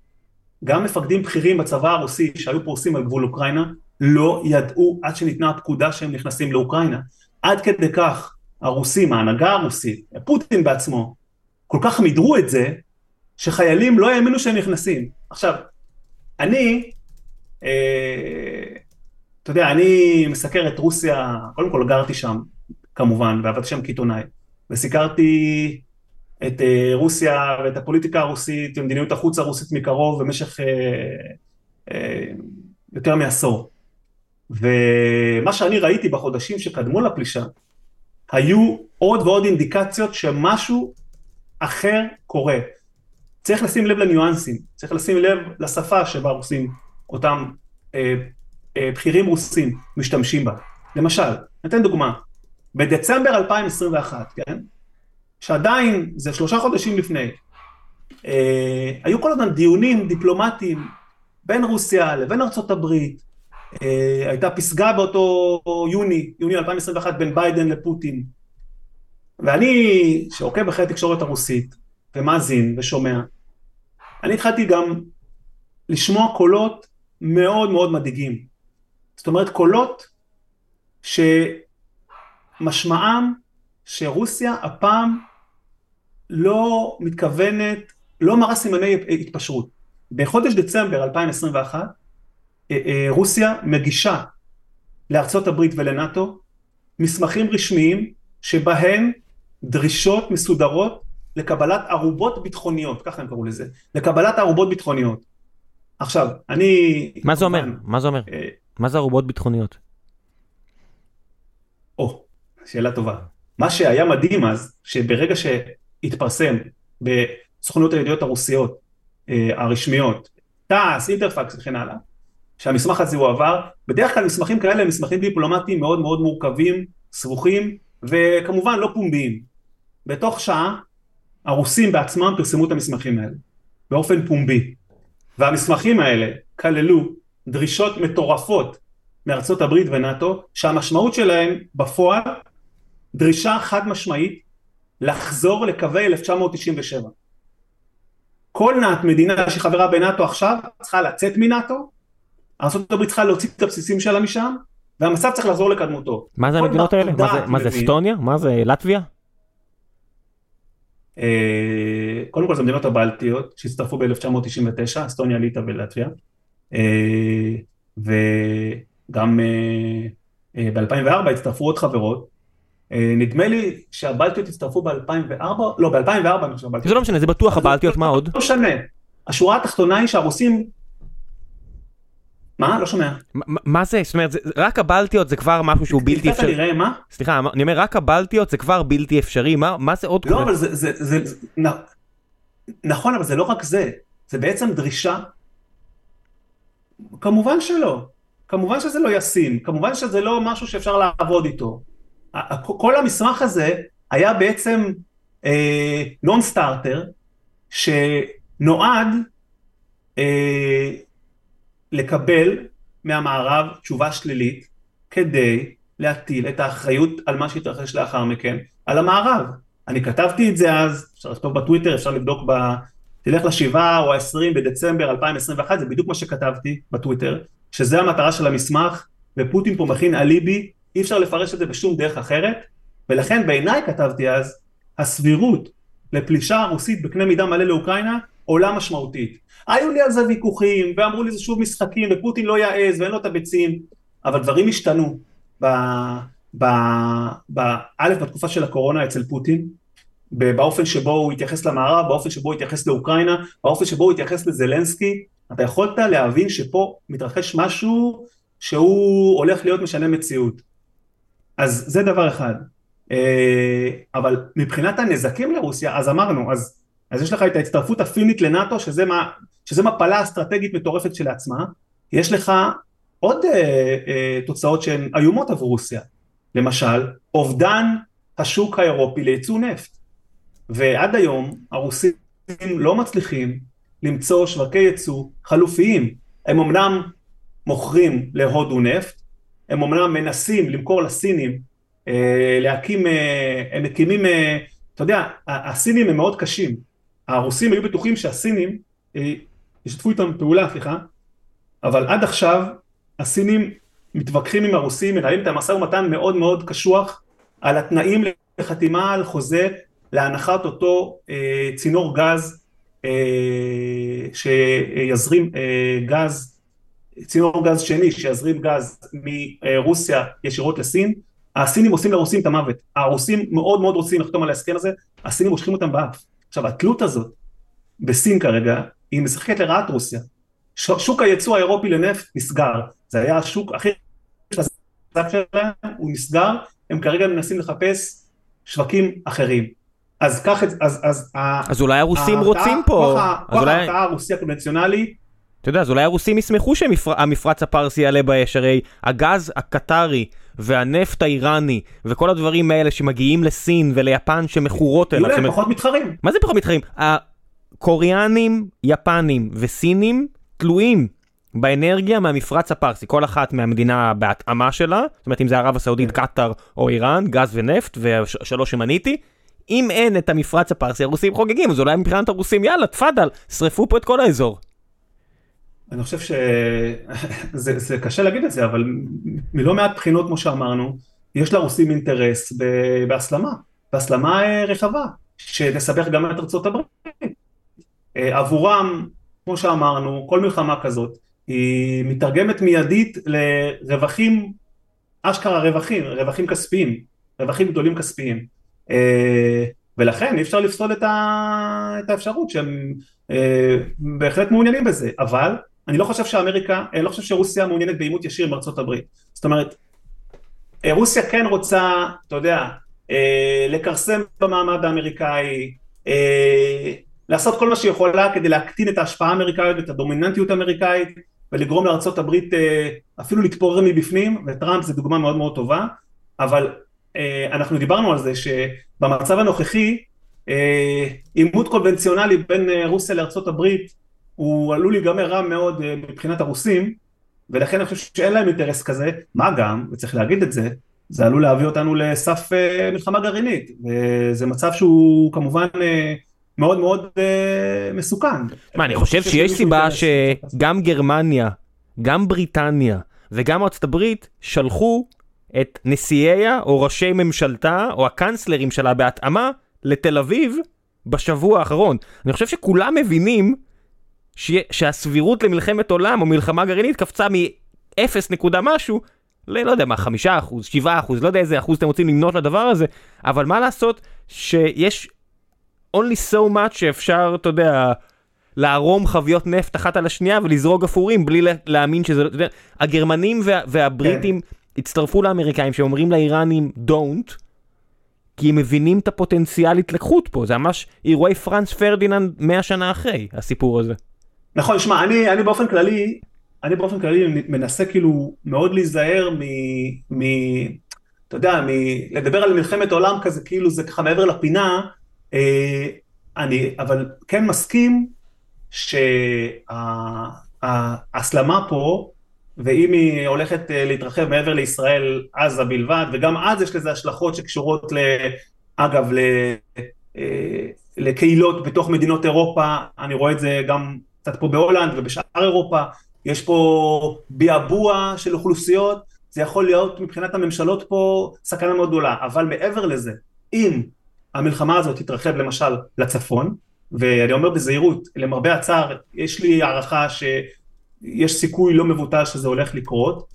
גם מפקדים בכירים בצבא הרוסי שהיו פורסים על גבול אוקראינה לא ידעו עד שניתנה הפקודה שהם נכנסים לאוקראינה. עד כדי כך הרוסים, ההנהגה הרוסית, פוטין בעצמו, כל כך מידרו את זה שחיילים לא האמינו שהם נכנסים. עכשיו, אני, אה, אתה יודע, אני מסקר את רוסיה, קודם כל גרתי שם כמובן, ועבדתי שם כעיתונאי, וסיקרתי את אה, רוסיה ואת הפוליטיקה הרוסית ומדיניות החוץ הרוסית מקרוב במשך אה, אה, יותר מעשור. ומה שאני ראיתי בחודשים שקדמו לפלישה, היו עוד ועוד אינדיקציות שמשהו אחר קורה. צריך לשים לב לניואנסים, צריך לשים לב לשפה שבה רוסים, אותם אה, אה, בכירים רוסים משתמשים בה. למשל, ניתן דוגמה, בדצמבר 2021, כן? שעדיין, זה שלושה חודשים לפני, אה, היו כל הזמן דיונים דיפלומטיים בין רוסיה לבין ארצות הברית, אה, הייתה פסגה באותו יוני, יוני 2021 בין ביידן לפוטין. ואני, שעוקב אחרי התקשורת הרוסית, ומאזין ושומע, אני התחלתי גם לשמוע קולות מאוד מאוד מדאיגים. זאת אומרת, קולות שמשמעם שרוסיה הפעם לא מתכוונת, לא מראה סימני התפשרות. בחודש דצמבר 2021 אה, אה, רוסיה מגישה לארצות הברית ולנאטו מסמכים רשמיים שבהם דרישות מסודרות לקבלת ערובות ביטחוניות, ככה הם קראו לזה, לקבלת ערובות ביטחוניות. עכשיו, אני... מה זה אומר? מה זה אומר? אה, מה זה ערובות ביטחוניות? או, שאלה טובה. מה שהיה מדהים אז, שברגע שהתפרסם בסוכנות הידיעות הרוסיות הרשמיות, תעש, אינטרפקס וכן הלאה, שהמסמך הזה הועבר, בדרך כלל מסמכים כאלה הם מסמכים דיפלומטיים מאוד מאוד מורכבים, סבוכים, וכמובן לא פומביים. בתוך שעה הרוסים בעצמם פרסמו את המסמכים האלה, באופן פומבי. והמסמכים האלה כללו דרישות מטורפות מארצות הברית ונאטו, שהמשמעות שלהם בפועל דרישה חד משמעית לחזור לקווי 1997. כל נאט, מדינה שחברה בנאטו עכשיו צריכה לצאת מנאטו ארה"ב צריכה להוציא את הבסיסים שלה משם, והמצב צריך לחזור לקדמותו. מה זה המדינות האלה? מה זה אסטוניה? מה זה לטביה? אה, קודם כל זה המדינות הבלטיות שהצטרפו ב-1999, אסטוניה, ליטא ולטביה. אה, וגם אה, ב-2004 הצטרפו עוד חברות. נדמה לי שהבלטיות הצטרפו ב-2004, לא ב-2004 אני חושב. זה לא משנה, זה בטוח הבלטיות, מה עוד? לא משנה. השורה התחתונה היא שהרוסים מה? לא שומע. מה זה? זאת אומרת, רק הבלטיות זה כבר משהו שהוא בלתי אפשרי. נראה מה? סליחה, אני אומר, רק הבלטיות זה כבר בלתי אפשרי, מה זה עוד לא, אבל זה... נכון, אבל זה לא רק זה. זה בעצם דרישה. כמובן שלא. כמובן שזה לא ישים. כמובן שזה לא משהו שאפשר לעבוד איתו. כל המסמך הזה היה בעצם נון אה, סטארטר, שנועד אה, לקבל מהמערב תשובה שלילית כדי להטיל את האחריות על מה שהתרחש לאחר מכן על המערב. אני כתבתי את זה אז, אפשר לכתוב בטוויטר, אפשר לבדוק ב... תלך לשבעה או העשרים בדצמבר 2021, זה בדיוק מה שכתבתי בטוויטר, שזה המטרה של המסמך, ופוטין פה מכין אליבי, אי אפשר לפרש את זה בשום דרך אחרת, ולכן בעיניי כתבתי אז, הסבירות לפלישה רוסית בקנה מידה מלא לאוקראינה עולה משמעותית. היו לי על זה ויכוחים, ואמרו לי זה שוב משחקים, ופוטין לא יעז, ואין לו את הביצים, אבל דברים השתנו. ב... ב... ב... א', בתקופה של הקורונה אצל פוטין, באופן שבו הוא התייחס למערב, באופן שבו הוא התייחס לאוקראינה, באופן שבו הוא התייחס לזלנסקי, אתה יכולת להבין שפה מתרחש משהו שהוא הולך להיות משנה מציאות. אז זה דבר אחד. אה, אבל מבחינת הנזקים לרוסיה, אז אמרנו, אז אז יש לך את ההצטרפות הפינית לנאטו, שזה, מה, שזה מפלה אסטרטגית מטורפת כשלעצמה, יש לך עוד אה, אה, תוצאות שהן איומות עבור רוסיה, למשל, אובדן השוק האירופי לייצוא נפט, ועד היום הרוסים לא מצליחים למצוא שווקי ייצוא חלופיים, הם אמנם מוכרים להודו נפט, הם אמנם מנסים למכור לסינים, אה, להקים, אה, הם מקימים, אה, אתה יודע, הסינים הם מאוד קשים, הרוסים היו בטוחים שהסינים ישתפו איתם פעולה, סליחה, אבל עד עכשיו הסינים מתווכחים עם הרוסים, מנהלים את המשא ומתן מאוד מאוד קשוח על התנאים לחתימה על חוזה להנחת אותו צינור גז שיזרים גז, צינור גז שני שיזרים גז מרוסיה ישירות לסין, הסינים עושים לרוסים את המוות, הרוסים מאוד מאוד רוצים לחתום על ההסכם הזה, הסינים מושכים אותם באף. עכשיו התלות הזאת בסין כרגע היא משחקת לרעת רוסיה. שוק הייצוא האירופי לנפט נסגר, זה היה השוק הכי החזק שלהם, הוא נסגר, הם כרגע מנסים לחפש שווקים אחרים. אז קח את, אז, אז, אז אולי הרוסים רוצים פה, כוח ההרתעה הרוסי הקונבנציונלי אתה יודע, אז אולי הרוסים ישמחו שהמפרץ הפרסי יעלה באש, הרי הגז הקטרי והנפט האיראני וכל הדברים האלה שמגיעים לסין וליפן שמכורות אליו. יהיו להם פחות מתחרים. מה זה פחות מתחרים? הקוריאנים, יפנים וסינים תלויים באנרגיה מהמפרץ הפרסי, כל אחת מהמדינה בהתאמה שלה, זאת אומרת אם זה ערב הסעודית, כן. קטאר או איראן, גז ונפט, ושלוש שמניתי. אם אין את המפרץ הפרסי, הרוסים חוגגים, אז אולי מבחינת הרוסים, יאללה, תפאדל, שרפו פה את כל האזור. אני חושב שזה קשה להגיד את זה, אבל מלא מעט בחינות, כמו שאמרנו, יש לרוסים אינטרס בהסלמה, בהסלמה אה, רחבה, שתסבך גם את ארצות הברית. אה, עבורם, כמו שאמרנו, כל מלחמה כזאת, היא מתרגמת מיידית לרווחים, אשכרה רווחים, רווחים כספיים, רווחים גדולים כספיים. אה, ולכן אי אפשר לפסול את, האפשרות שהם בהחלט מעוניינים בזה, אבל אני לא חושב שאמריקה, אני לא חושב שרוסיה מעוניינת בעימות ישיר עם ארצות הברית. זאת אומרת, אה, רוסיה כן רוצה, אתה יודע, אה, לכרסם במעמד האמריקאי, אה, לעשות כל מה שהיא יכולה כדי להקטין את ההשפעה האמריקאית ואת הדומיננטיות האמריקאית ולגרום לארצות הברית אפילו להתפורר מבפנים, וטראמפ זה דוגמה מאוד מאוד טובה, אבל אנחנו דיברנו על זה שבמצב הנוכחי עימות קונבנציונלי בין רוסיה לארצות הברית הוא עלול להיגמר רע מאוד אה, מבחינת הרוסים, ולכן אני חושב שאין להם אינטרס כזה, מה גם, וצריך להגיד את זה, זה עלול להביא אותנו לסף uh, מלחמה גרעינית, וזה מצב שהוא כמובן uh, מאוד מאוד uh, מסוכן. מה, אני חושב שיש סיבה שגם גרמניה, גם בריטניה וגם ארצות הברית שלחו את נשיאיה או ראשי ממשלתה או הקאנצלרים שלה בהתאמה לתל אביב בשבוע האחרון. אני חושב שכולם מבינים ש... שהסבירות למלחמת עולם או מלחמה גרעינית קפצה מ-0 נקודה משהו ל... לא יודע מה, 5 אחוז, 7 אחוז, לא יודע איזה אחוז אתם רוצים למנות לדבר הזה, אבל מה לעשות שיש only so much שאפשר, אתה יודע, לערום חביות נפט אחת על השנייה ולזרוק גפורים בלי להאמין שזה, אתה יודע, הגרמנים וה... והבריטים כן. הצטרפו לאמריקאים שאומרים לאיראנים don't, כי הם מבינים את הפוטנציאל התלקחות פה, זה ממש אירועי פרנס פרדיננד 100 שנה אחרי, הסיפור הזה. נכון, שמע, אני, אני באופן כללי, אני באופן כללי מנסה כאילו מאוד להיזהר מ... מ אתה יודע, מ... לדבר על מלחמת עולם כזה, כאילו זה ככה מעבר לפינה, אה, אני אבל כן מסכים שההסלמה פה, ואם היא הולכת אה, להתרחב מעבר לישראל, עזה בלבד, וגם אז יש לזה השלכות שקשורות, ל, אגב, ל, אה, לקהילות בתוך מדינות אירופה, אני רואה את זה גם קצת פה בהולנד ובשאר אירופה, יש פה ביעבוע של אוכלוסיות, זה יכול להיות מבחינת הממשלות פה סכנה מאוד גדולה, אבל מעבר לזה, אם המלחמה הזאת תתרחב למשל לצפון, ואני אומר בזהירות, למרבה הצער, יש לי הערכה שיש סיכוי לא מבוטל שזה הולך לקרות,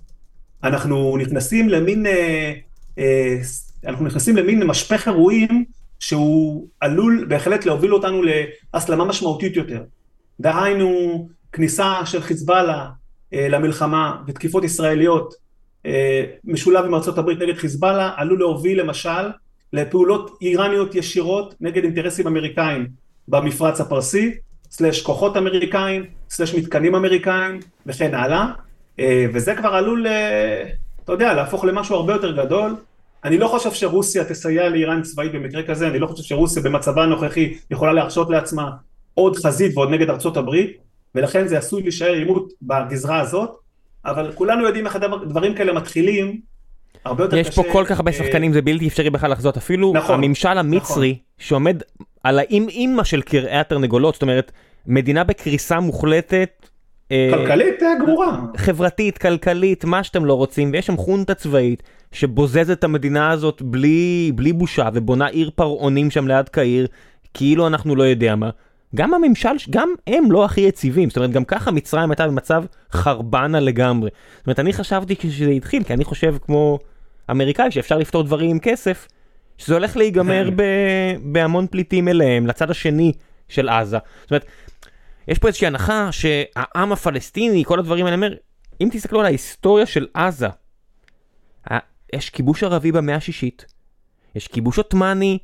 אנחנו נכנסים למין, אה, אה, אנחנו נכנסים למין משפך אירועים שהוא עלול בהחלט להוביל אותנו להסלמה משמעותית יותר. דהיינו כניסה של חיזבאללה אה, למלחמה ותקיפות ישראליות אה, משולב עם ארה"ב נגד חיזבאללה עלול להוביל למשל לפעולות איראניות ישירות נגד אינטרסים אמריקאים במפרץ הפרסי, סלש כוחות אמריקאים, סלש מתקנים אמריקאים וכן הלאה, אה, וזה כבר עלול, אתה יודע, להפוך למשהו הרבה יותר גדול. אני לא חושב שרוסיה תסייע לאיראן צבאית במקרה כזה, אני לא חושב שרוסיה במצבה הנוכחי יכולה להרשות לעצמה עוד חזית ועוד נגד ארצות הברית, ולכן זה עשוי להישאר עימות בגזרה הזאת, אבל כולנו יודעים איך הדברים כאלה מתחילים, הרבה יותר יש קשה. יש פה כל כך הרבה אה, שחקנים, זה בלתי אפשרי בכלל לחזות, אפילו נכון, הממשל המצרי, נכון. שעומד על האימ-אימא של קרעי התרנגולות, זאת אומרת, מדינה בקריסה מוחלטת. אה, כלכלית אה, גמורה. חברתית, כלכלית, מה שאתם לא רוצים, ויש שם חונטה צבאית שבוזזת את המדינה הזאת בלי, בלי בושה, ובונה עיר פרעונים שם ליד קהיר, כאילו אנחנו לא יודע מה. גם הממשל, גם הם לא הכי יציבים, זאת אומרת גם ככה מצרים הייתה במצב חרבנה לגמרי. זאת אומרת אני חשבתי כשזה התחיל, כי אני חושב כמו אמריקאי שאפשר לפתור דברים עם כסף, שזה הולך להיגמר ב- בהמון פליטים אליהם, לצד השני של עזה. זאת אומרת, יש פה איזושהי הנחה שהעם הפלסטיני, כל הדברים האלה, אומר, אם תסתכלו על ההיסטוריה של עזה, יש כיבוש ערבי במאה השישית, יש כיבוש עות'מאני,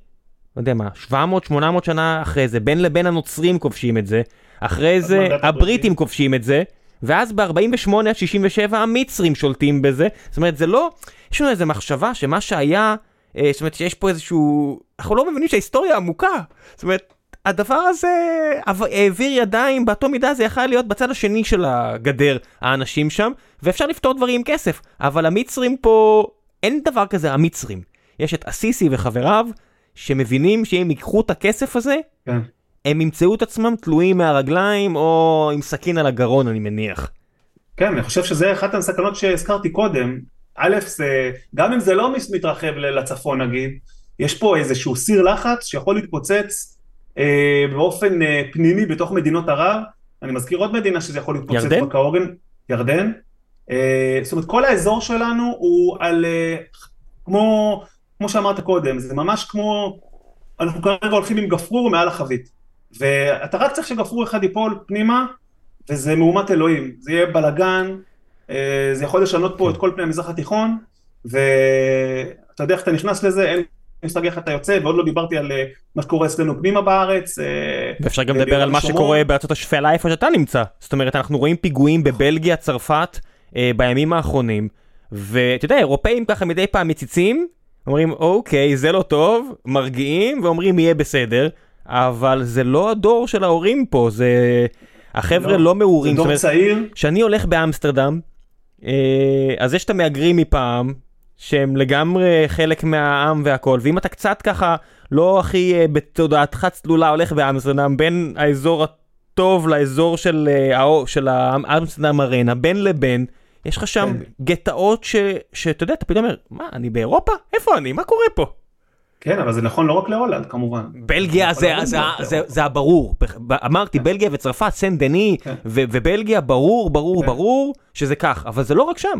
לא יודע מה, 700-800 שנה אחרי זה, בין לבין הנוצרים כובשים את זה, אחרי זה הבריטים כובשים את זה, ואז ב-48 עד 67 המצרים שולטים בזה, זאת אומרת זה לא, יש לנו איזה מחשבה שמה שהיה, אה, זאת אומרת שיש פה איזשהו, אנחנו לא מבינים שההיסטוריה עמוקה, זאת אומרת הדבר הזה העביר ידיים, באותו מידה זה יכול להיות בצד השני של הגדר, האנשים שם, ואפשר לפתור דברים עם כסף. אבל המצרים פה, אין דבר כזה המצרים. יש את אסיסי וחבריו, שמבינים שאם ייקחו את הכסף הזה, כן. הם ימצאו את עצמם תלויים מהרגליים, או עם סכין על הגרון, אני מניח. כן, אני חושב שזה אחת הסכנות שהזכרתי קודם. א', זה, גם אם זה לא מתרחב לצפון נגיד, יש פה איזשהו סיר לחץ שיכול להתפוצץ אה, באופן אה, פנימי בתוך מדינות ערב, אני מזכיר עוד מדינה שזה יכול להתפוצץ ירדן? כהוגן, ירדן. אה, זאת אומרת כל האזור שלנו הוא על, כמו, כמו שאמרת קודם, זה ממש כמו, אנחנו כרגע הולכים עם גפרור מעל החבית. ואתה רק צריך שגפרור אחד ייפול פנימה, וזה מהומת אלוהים. זה יהיה בלאגן, זה יכול לשנות פה את כל פני המזרח התיכון, ואתה יודע איך אתה נכנס לזה, אין מושג איך אתה יוצא, ועוד לא דיברתי על אה, מה שקורה אצלנו פנימה בארץ. אה, ואפשר גם לדבר על מה שקורה בארצות השפלה איפה שאתה נמצא. זאת אומרת, אנחנו רואים פיגועים בבלגיה, צרפת, אה, בימים האחרונים, ואתה יודע, אירופאים ככה מדי פעם מציצים, אומרים, אוקיי, זה לא טוב, מרגיעים, ואומרים, יהיה בסדר, אבל זה לא הדור של ההורים פה, זה... החבר'ה לא, לא מעורים. זה דור צעיר. כשאני הולך באמסטרדם, אז יש את המהגרים מפעם, שהם לגמרי חלק מהעם והכל, ואם אתה קצת ככה לא הכי uh, בתודעתך צלולה הולך באמסטרדם בין האזור הטוב לאזור של, uh, של האמסטרדם ארנה, בין לבין, יש לך שם כן. גטאות ש, שאתה יודע, אתה פתאום אומר, מה, אני באירופה? איפה אני? מה קורה פה? כן, אבל זה נכון לא רק להולנד כמובן. בלגיה זה, זה, זה, זה, זה הברור, אמרתי כן. בלגיה וצרפת, סן דני, כן. ובלגיה ברור, ברור, כן. ברור שזה כך, אבל זה לא רק שם.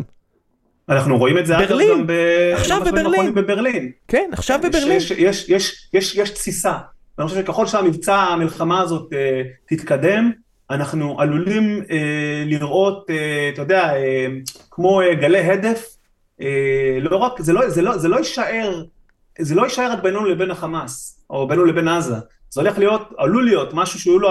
אנחנו רואים את זה ברלין, גם ב... עכשיו בברלין. בברלין. כן, עכשיו בברלין. יש, יש, יש, יש, יש תסיסה. ואני חושב שככל שהמבצע, המלחמה הזאת אה, תתקדם, אנחנו עלולים אה, לראות, אה, אתה יודע, אה, כמו אה, גלי הדף, אה, לא רק, זה לא, זה, לא, זה לא יישאר, זה לא יישאר רק בינינו לבין החמאס, או בינינו לבין עזה. זה הולך להיות, עלול להיות משהו שיהיו לו,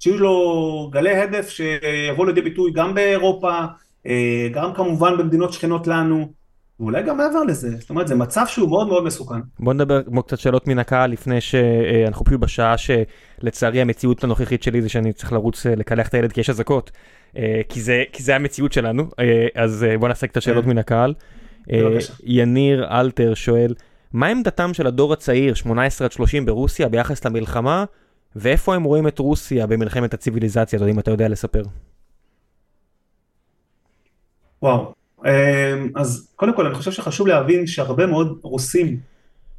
שיהיו לו גלי הדף שיבוא לידי ביטוי גם באירופה, אה, גם כמובן במדינות שכנות לנו, ואולי גם מעבר לזה, זאת אומרת זה מצב שהוא מאוד מאוד מסוכן. בוא נדבר כמו קצת שאלות מן הקהל לפני שאנחנו פשוט בשעה שלצערי המציאות הנוכחית שלי זה שאני צריך לרוץ אה, לקלח את הילד כי יש אזעקות, אה, כי זה, כי זה המציאות שלנו, אז בוא נעשה קצת שאלות מן הקהל. יניר אלתר שואל, מה עמדתם של הדור הצעיר 18 עד 30 ברוסיה ביחס למלחמה, ואיפה הם רואים את רוסיה במלחמת הציוויליזציה, אם אתה יודע לספר. וואו, אז קודם כל אני חושב שחשוב להבין שהרבה מאוד רוסים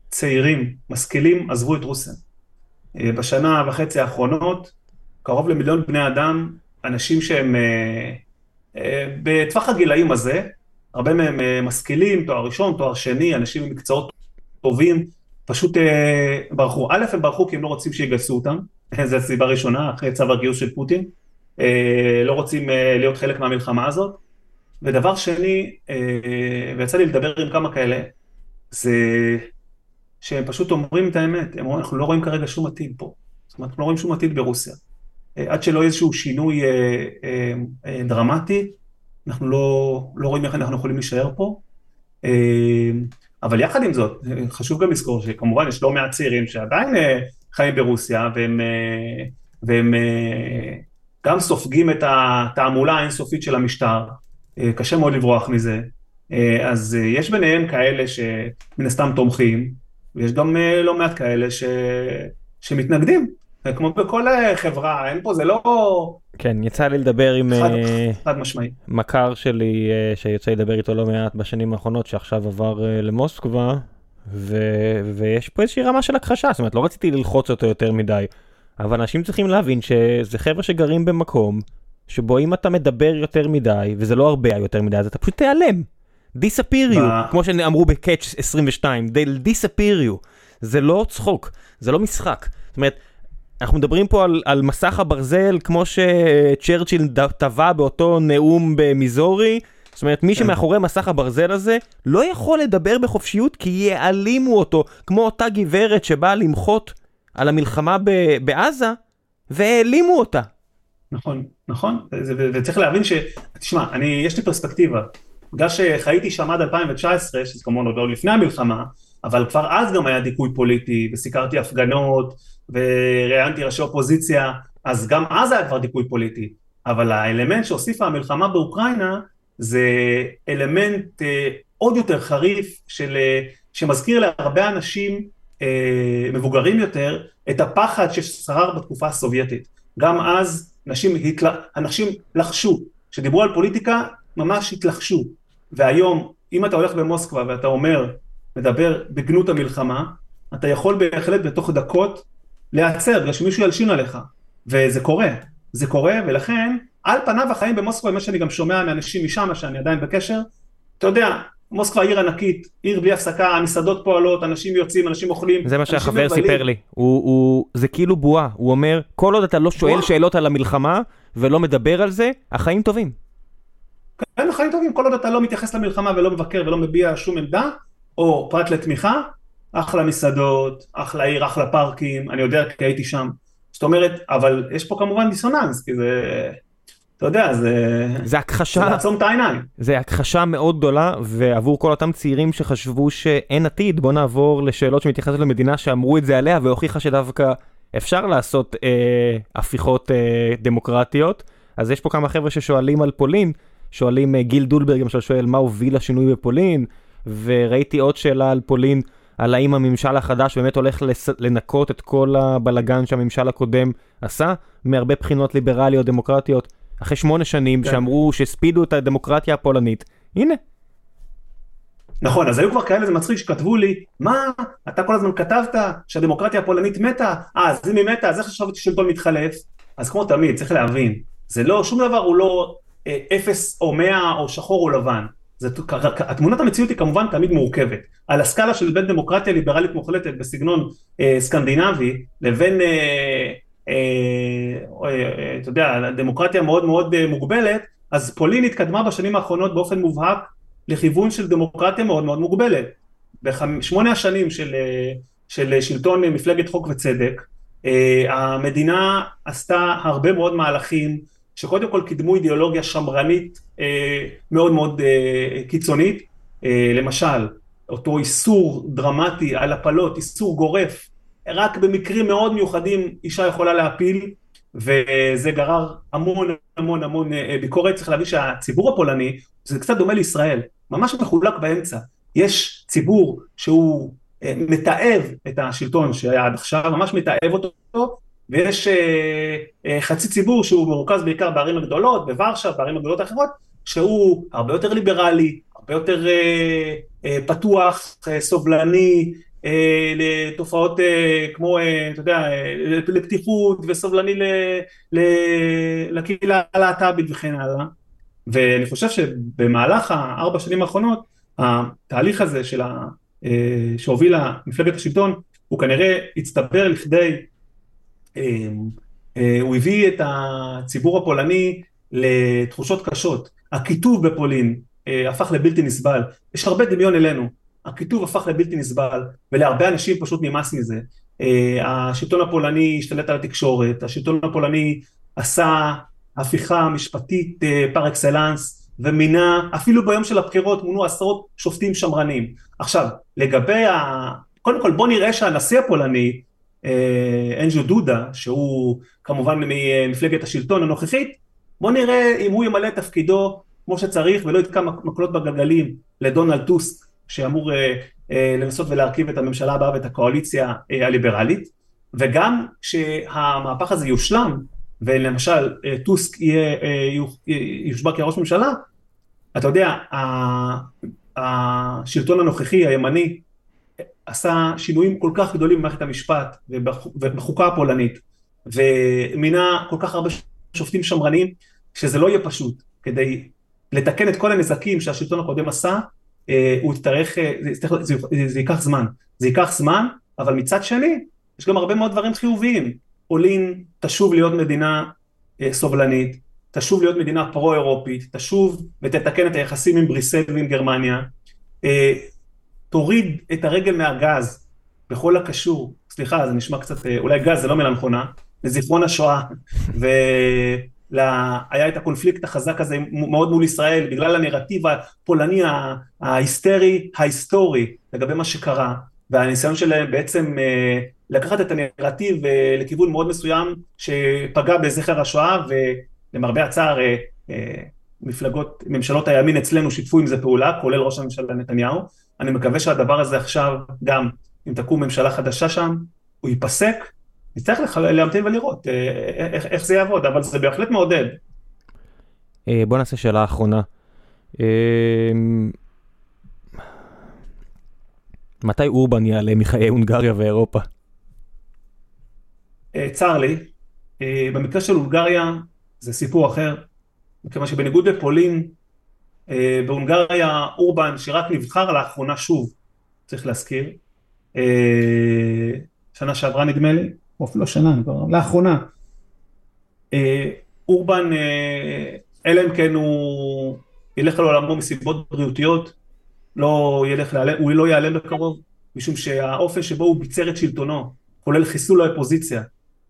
צעירים, משכילים, עזבו את רוסיה. אה, בשנה וחצי האחרונות, קרוב למיליון בני אדם, אנשים שהם אה, אה, בטווח הגילאים הזה, הרבה מהם משכילים, תואר ראשון, תואר שני, אנשים עם מקצועות טובים, פשוט ברחו. א', הם ברחו כי הם לא רוצים שיגייסו אותם, *laughs* זו הסיבה הראשונה, אחרי צו הגיוס של פוטין. לא רוצים להיות חלק מהמלחמה הזאת. ודבר שני, אה, ויצא לי לדבר עם כמה כאלה, זה שהם פשוט אומרים את האמת, הם אומרים, אנחנו לא רואים כרגע שום עתיד פה, זאת אומרת, אנחנו לא רואים שום עתיד ברוסיה. אה, עד שלא יהיה איזשהו שינוי אה, דרמטי, אנחנו לא, לא רואים איך אנחנו יכולים להישאר פה. אבל יחד עם זאת, חשוב גם לזכור שכמובן יש לא מעט צעירים שעדיין חיים ברוסיה, והם, והם גם סופגים את התעמולה האינסופית של המשטר. אה, קשה מאוד לברוח מזה. אה, אז אה, יש ביניהם כאלה שמן הסתם תומכים, ויש גם לא מעט כאלה ש... שמתנגדים. כמו בכל חברה, אין פה, זה לא... כן, יצא לי לדבר עם חד, חד משמעי. מכר שלי, שיוצא לדבר איתו לא מעט בשנים האחרונות, שעכשיו עבר למוסקבה, ו... ויש פה איזושהי רמה של הכחשה, זאת אומרת, לא רציתי ללחוץ אותו יותר מדי, אבל אנשים צריכים להבין שזה חבר'ה שגרים במקום שבו אם אתה מדבר יותר מדי, וזה לא הרבה יותר מדי, אז אתה פשוט תיעלם. disappear you, כמו שאמרו בקאץ' 22, they'll disappear you. זה לא צחוק, זה לא משחק. זאת אומרת, אנחנו מדברים פה על, על מסך הברזל, כמו שצ'רצ'יל טבע באותו נאום במיזורי, זאת אומרת, מי כן. שמאחורי מסך הברזל הזה לא יכול לדבר בחופשיות כי יעלימו אותו, כמו אותה גברת שבאה למחות על המלחמה בעזה, והעלימו אותה. נכון, נכון, וצריך להבין ש... תשמע, אני, יש לי פרספקטיבה. בגלל שחייתי שם עד 2019, שזה כמובן עוד לא לפני המלחמה, אבל כבר אז גם היה דיכוי פוליטי, וסיקרתי הפגנות, וראיינתי ראשי אופוזיציה, אז גם אז היה כבר דיכוי פוליטי. אבל האלמנט שהוסיפה המלחמה באוקראינה, זה אלמנט אה, עוד יותר חריף, של, אה, שמזכיר להרבה אנשים אה, מבוגרים יותר, את הפחד ששרר בתקופה הסובייטית. גם אז אנשים, התל... אנשים לחשו, כשדיברו על פוליטיקה ממש התלחשו, והיום אם אתה הולך במוסקבה ואתה אומר, מדבר בגנות המלחמה, אתה יכול בהחלט בתוך דקות להיעצר בגלל שמישהו ילשין עליך, וזה קורה, זה קורה ולכן על פניו החיים במוסקבה, מה שאני גם שומע מאנשים משם שאני עדיין בקשר, אתה יודע, מוסקבה עיר ענקית, עיר בלי הפסקה, המסעדות פועלות, אנשים יוצאים, אנשים אוכלים, זה מה שהחבר. סיפר לי. הוא, הוא, זה כאילו בועה, הוא אומר, כל עוד אתה לא שואל בועה. שאלות על המלחמה ולא מדבר על זה, החיים טובים. אין לך חיים טובים כל עוד אתה לא מתייחס למלחמה ולא מבקר ולא מביע שום עמדה, או פרט לתמיכה, אחלה מסעדות, אחלה עיר, אחלה פארקים, אני יודע כי הייתי שם. זאת אומרת, אבל יש פה כמובן דיסוננס, כי זה, אתה יודע, זה, זה זה הכחשה, לעצום את העיניים. זה הכחשה מאוד גדולה, ועבור כל אותם צעירים שחשבו שאין עתיד, בוא נעבור לשאלות שמתייחסות למדינה שאמרו את זה עליה, והוכיחה שדווקא אפשר לעשות אה, הפיכות אה, דמוקרטיות. אז יש פה כמה חבר'ה ששואלים על פולין, שואלים, אה, גיל דולברג למשל שואל מה הוביל לשינוי בפולין, וראיתי עוד שאלה על פולין, על האם הממשל החדש באמת הולך לס... לנקות את כל הבלגן שהממשל הקודם עשה, מהרבה בחינות ליברליות דמוקרטיות. אחרי שמונה שנים כן. שאמרו שהספידו את הדמוקרטיה הפולנית, הנה, נכון, אז היו כבר כאלה, זה מצחיק, שכתבו לי, מה, אתה כל הזמן כתבת שהדמוקרטיה הפולנית מתה, אה, אז אם היא מתה, אז איך עכשיו השלטון מתחלף? אז כמו תמיד, צריך להבין, זה לא, שום דבר הוא לא אה, אפס או מאה או שחור או לבן. זה, התמונת המציאות היא כמובן תמיד מורכבת. על הסקאלה של בין דמוקרטיה ליברלית מוחלטת בסגנון אה, סקנדינבי, לבין, אה, אתה יודע, דמוקרטיה מאוד מאוד אה, מוגבלת, אז פולין התקדמה בשנים האחרונות באופן מובהק לכיוון של דמוקרטיה מאוד מאוד מוגבלת. בשמונה השנים של, אה, של שלטון אה, מפלגת חוק וצדק, אה, המדינה עשתה הרבה מאוד מהלכים שקודם כל קידמו אידיאולוגיה שמרנית אה, מאוד מאוד אה, קיצונית, אה, למשל אותו איסור דרמטי על הפלות, איסור גורף, רק במקרים מאוד מיוחדים אישה יכולה להפיל, וזה גרר המון המון המון אה, ביקורת, צריך להבין שהציבור הפולני זה קצת דומה לישראל, ממש מחולק באמצע, יש ציבור שהוא אה, מתעב את השלטון שהיה עד עכשיו, ממש מתעב אותו, ויש אה, חצי ציבור שהוא מרוכז בעיקר בערים הגדולות, בוורשה, בערים הגדולות האחרות, שהוא הרבה יותר ליברלי, הרבה יותר פתוח, סובלני, לתופעות אה, כמו, אה, אתה יודע, אה, לפתיחות וסובלני ל, ל, לקהילה הלהט"בית וכן הלאה. ואני חושב שבמהלך הארבע שנים האחרונות, התהליך הזה של ה, אה, שהובילה מפלגת השלטון, הוא כנראה הצטבר לכדי הוא הביא את הציבור הפולני לתחושות קשות. הקיטוב בפולין הפך לבלתי נסבל. יש הרבה דמיון אלינו. הקיטוב הפך לבלתי נסבל, ולהרבה אנשים פשוט נמאס מזה. השלטון הפולני השתלט על התקשורת, השלטון הפולני עשה הפיכה משפטית פר אקסלנס, ומינה, אפילו ביום של הבחירות מונו עשרות שופטים שמרנים. עכשיו, לגבי ה... קודם כל בוא נראה שהנשיא הפולני, אנג'ו דודה, שהוא כמובן ממפלגת השלטון הנוכחית, בוא נראה אם הוא ימלא את תפקידו כמו שצריך ולא יתקע מקלות בגלגלים לדונלד טוסק, שאמור לנסות ולהרכיב את הממשלה הבאה ואת הקואליציה הליברלית, וגם כשהמהפך הזה יושלם, ולמשל טוסק יהיה, יושבע כראש ממשלה, אתה יודע, השלטון הנוכחי, הימני, עשה שינויים כל כך גדולים במערכת המשפט ובחוקה הפולנית, ומינה כל כך הרבה שופטים שמרנים, שזה לא יהיה פשוט. כדי לתקן את כל הנזקים שהשלטון הקודם עשה, הוא יצטרך, זה, זה, זה ייקח זמן. זה ייקח זמן, אבל מצד שני, יש גם הרבה מאוד דברים חיוביים. פולין תשוב להיות מדינה סובלנית, תשוב להיות מדינה פרו-אירופית, תשוב ותתקן את היחסים עם בריסל ועם גרמניה, אה, תוריד את הרגל מהגז בכל הקשור, סליחה, זה נשמע קצת, אה, אולי גז זה לא מילה נכונה, לזיכרון השואה, והיה את הקונפליקט החזק הזה מאוד מול ישראל, בגלל הנרטיב הפולני ההיסטרי, ההיסטורי, לגבי מה שקרה, והניסיון שלהם בעצם אה, לקחת את הנרטיב אה, לכיוון מאוד מסוים שפגע בזכר השואה ולמרבה הצער אה, מפלגות, ממשלות הימין אצלנו שיתפו עם זה פעולה, כולל ראש הממשלה נתניהו. אני מקווה שהדבר הזה עכשיו גם, אם תקום ממשלה חדשה שם, הוא ייפסק, נצטרך להמתין ולראות איך, איך זה יעבוד, אבל זה בהחלט מעודד. בוא נעשה שאלה אחרונה. מתי אורבן יעלה מחיי הונגריה ואירופה? אה, צר לי. אה, במקרה של הונגריה זה סיפור אחר, מכיוון שבניגוד לפולין, אה, בהונגריה אורבן, שרק נבחר לאחרונה שוב, צריך להזכיר, שנה שעברה נדמה לי, או אפילו שנה, לאחרונה, אורבן, אלא אם כן הוא ילך לעולמו מסיבות בריאותיות, לא ילך, הוא לא ייעלם בקרוב, משום שהאופן שבו הוא ביצר את שלטונו, כולל חיסול האופוזיציה,